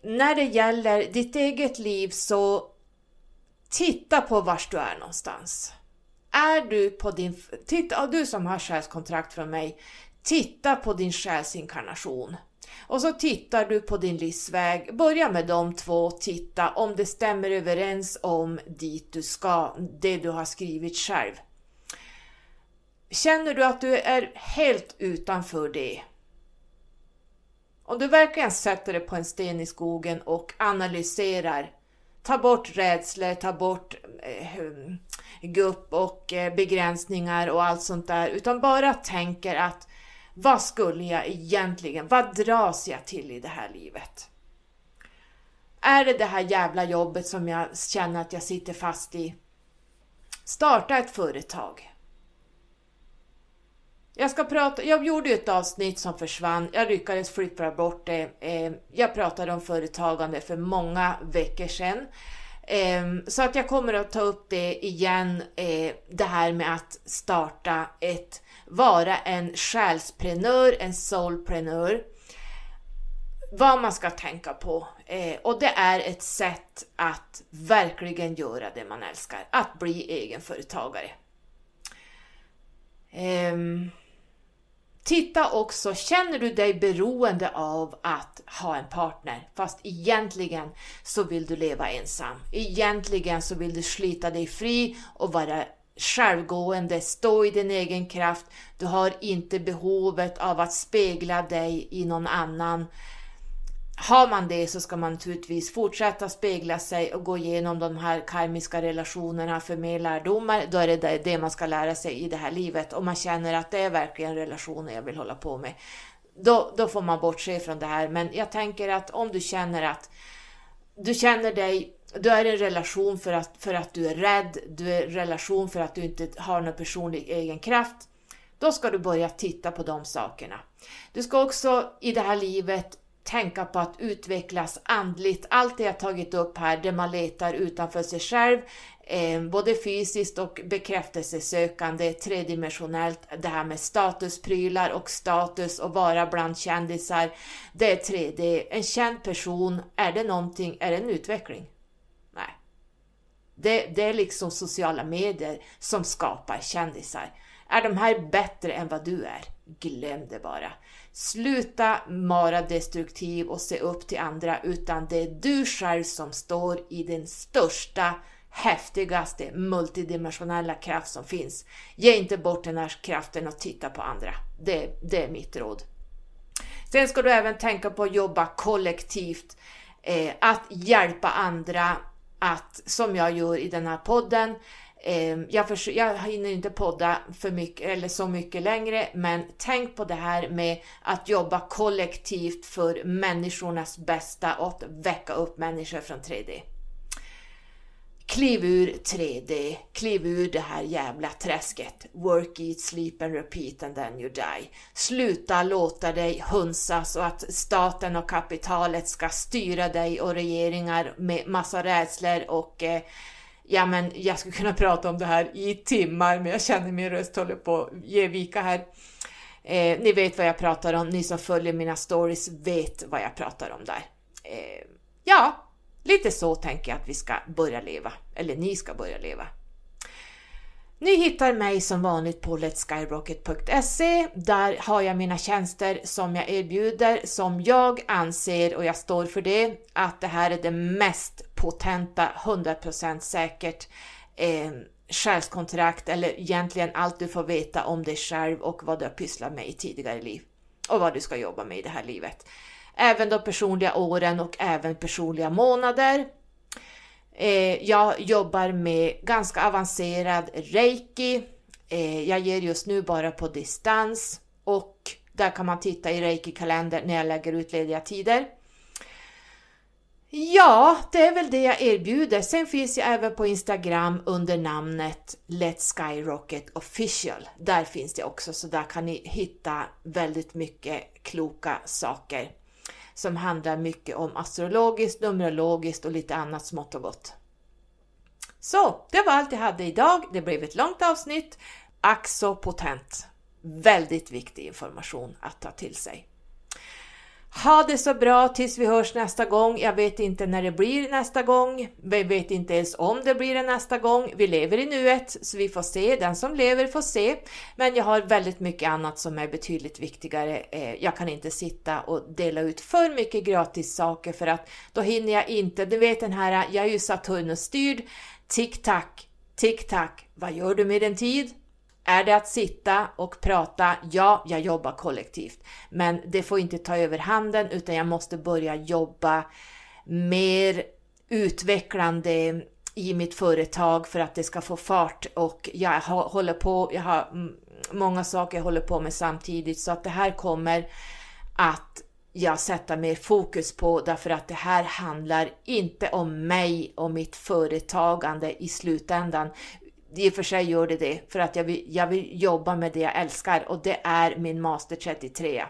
När det gäller ditt eget liv så titta på var du är någonstans. Är du på din, titta, du som har själskontrakt från mig, titta på din själsinkarnation. Och så tittar du på din livsväg, börja med de två, titta om det stämmer överens om dit du ska, det du har skrivit själv. Känner du att du är helt utanför det? Om du verkligen sätter dig på en sten i skogen och analyserar, ta bort rädslor, ta bort eh, gupp och eh, begränsningar och allt sånt där, utan bara tänker att vad skulle jag egentligen, vad dras jag till i det här livet? Är det det här jävla jobbet som jag känner att jag sitter fast i? Starta ett företag. Jag ska prata, jag gjorde ett avsnitt som försvann, jag lyckades flippra bort det. Ehm, jag pratade om företagande för många veckor sedan. Ehm, så att jag kommer att ta upp det igen, eh, det här med att starta ett, vara en själsprenör, en soulprenör. Vad man ska tänka på. Eh, och det är ett sätt att verkligen göra det man älskar, att bli egenföretagare. Um, Titta också, känner du dig beroende av att ha en partner fast egentligen så vill du leva ensam. Egentligen så vill du slita dig fri och vara självgående, stå i din egen kraft. Du har inte behovet av att spegla dig i någon annan har man det så ska man naturligtvis fortsätta spegla sig och gå igenom de här karmiska relationerna för mer lärdomar. Då är det det man ska lära sig i det här livet. Om man känner att det är verkligen relationer jag vill hålla på med. Då, då får man bortse från det här. Men jag tänker att om du känner att du känner dig du är i en relation för att, för att du är rädd, du är i en relation för att du inte har någon personlig egen kraft. Då ska du börja titta på de sakerna. Du ska också i det här livet tänka på att utvecklas andligt. Allt det jag tagit upp här, det man letar utanför sig själv, eh, både fysiskt och bekräftelsesökande, tredimensionellt, det här med statusprylar och status och vara bland kändisar, det är 3D. En känd person, är det någonting, är det en utveckling? Nej. Det, det är liksom sociala medier som skapar kändisar. Är de här bättre än vad du är? Glöm det bara. Sluta vara destruktiv och se upp till andra, utan det är du själv som står i den största, häftigaste, multidimensionella kraft som finns. Ge inte bort den här kraften och titta på andra. Det, det är mitt råd. Sen ska du även tänka på att jobba kollektivt, eh, att hjälpa andra, att som jag gör i den här podden, Ehm, jag, för, jag hinner inte podda för mycket, eller så mycket längre, men tänk på det här med att jobba kollektivt för människornas bästa och att väcka upp människor från 3D. Kliv ur 3D, kliv ur det här jävla träsket. Work, eat, sleep and repeat and then you die. Sluta låta dig hunsas och att staten och kapitalet ska styra dig och regeringar med massa rädslor och eh, Ja, men jag skulle kunna prata om det här i timmar, men jag känner min röst håller på att ge vika här. Eh, ni vet vad jag pratar om, ni som följer mina stories vet vad jag pratar om där. Eh, ja, lite så tänker jag att vi ska börja leva, eller ni ska börja leva. Ni hittar mig som vanligt på letskyrocket.se. Där har jag mina tjänster som jag erbjuder, som jag anser, och jag står för det, att det här är det mest potenta, 100% säkert eh, själskontrakt, eller egentligen allt du får veta om dig själv och vad du har pysslat med i tidigare liv och vad du ska jobba med i det här livet. Även de personliga åren och även personliga månader Eh, jag jobbar med ganska avancerad reiki. Eh, jag ger just nu bara på distans och där kan man titta i reiki-kalender när jag lägger ut lediga tider. Ja, det är väl det jag erbjuder. Sen finns jag även på Instagram under namnet Let's Skyrocket official. Där finns det också, så där kan ni hitta väldigt mycket kloka saker som handlar mycket om astrologiskt, numerologiskt och lite annat smått och gott. Så, det var allt jag hade idag. Det blev ett långt avsnitt. Ack så potent. Väldigt viktig information att ta till sig. Ha det så bra tills vi hörs nästa gång. Jag vet inte när det blir nästa gång. Vi vet inte ens om det blir det nästa gång. Vi lever i nuet, så vi får se. Den som lever får se. Men jag har väldigt mycket annat som är betydligt viktigare. Eh, jag kan inte sitta och dela ut för mycket gratis saker för att då hinner jag inte. Du vet den här, jag är ju Saturnus-styrd. Tick-tack, tick-tack. Vad gör du med din tid? Är det att sitta och prata? Ja, jag jobbar kollektivt. Men det får inte ta över handen utan jag måste börja jobba mer utvecklande i mitt företag för att det ska få fart och jag håller på, jag har många saker jag håller på med samtidigt så att det här kommer att jag sätta mer fokus på därför att det här handlar inte om mig och mitt företagande i slutändan i och för sig gör det det, för att jag vill, jag vill jobba med det jag älskar och det är min Master 33.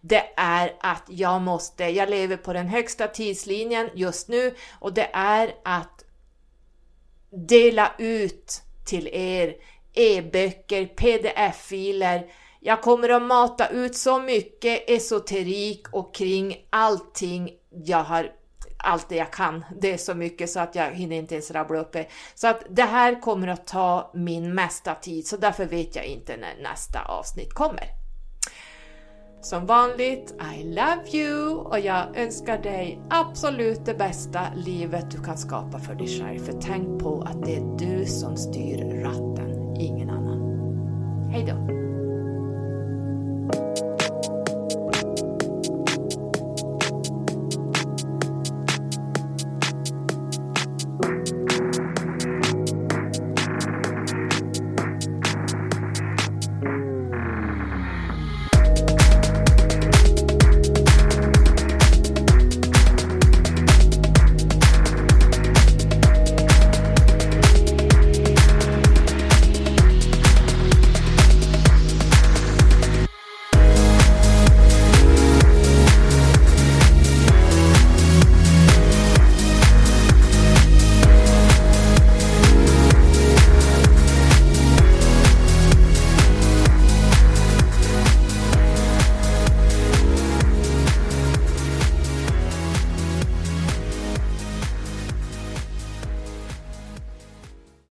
Det är att jag måste, jag lever på den högsta tidslinjen just nu och det är att dela ut till er e-böcker, pdf-filer. Jag kommer att mata ut så mycket esoterik och kring allting jag har allt det jag kan. Det är så mycket så att jag hinner inte ens rabbla upp det. Så att det här kommer att ta min mesta tid, så därför vet jag inte när nästa avsnitt kommer. Som vanligt, I love you och jag önskar dig absolut det bästa livet du kan skapa för dig själv. För tänk på att det är du som styr ratten, ingen annan. Hejdå!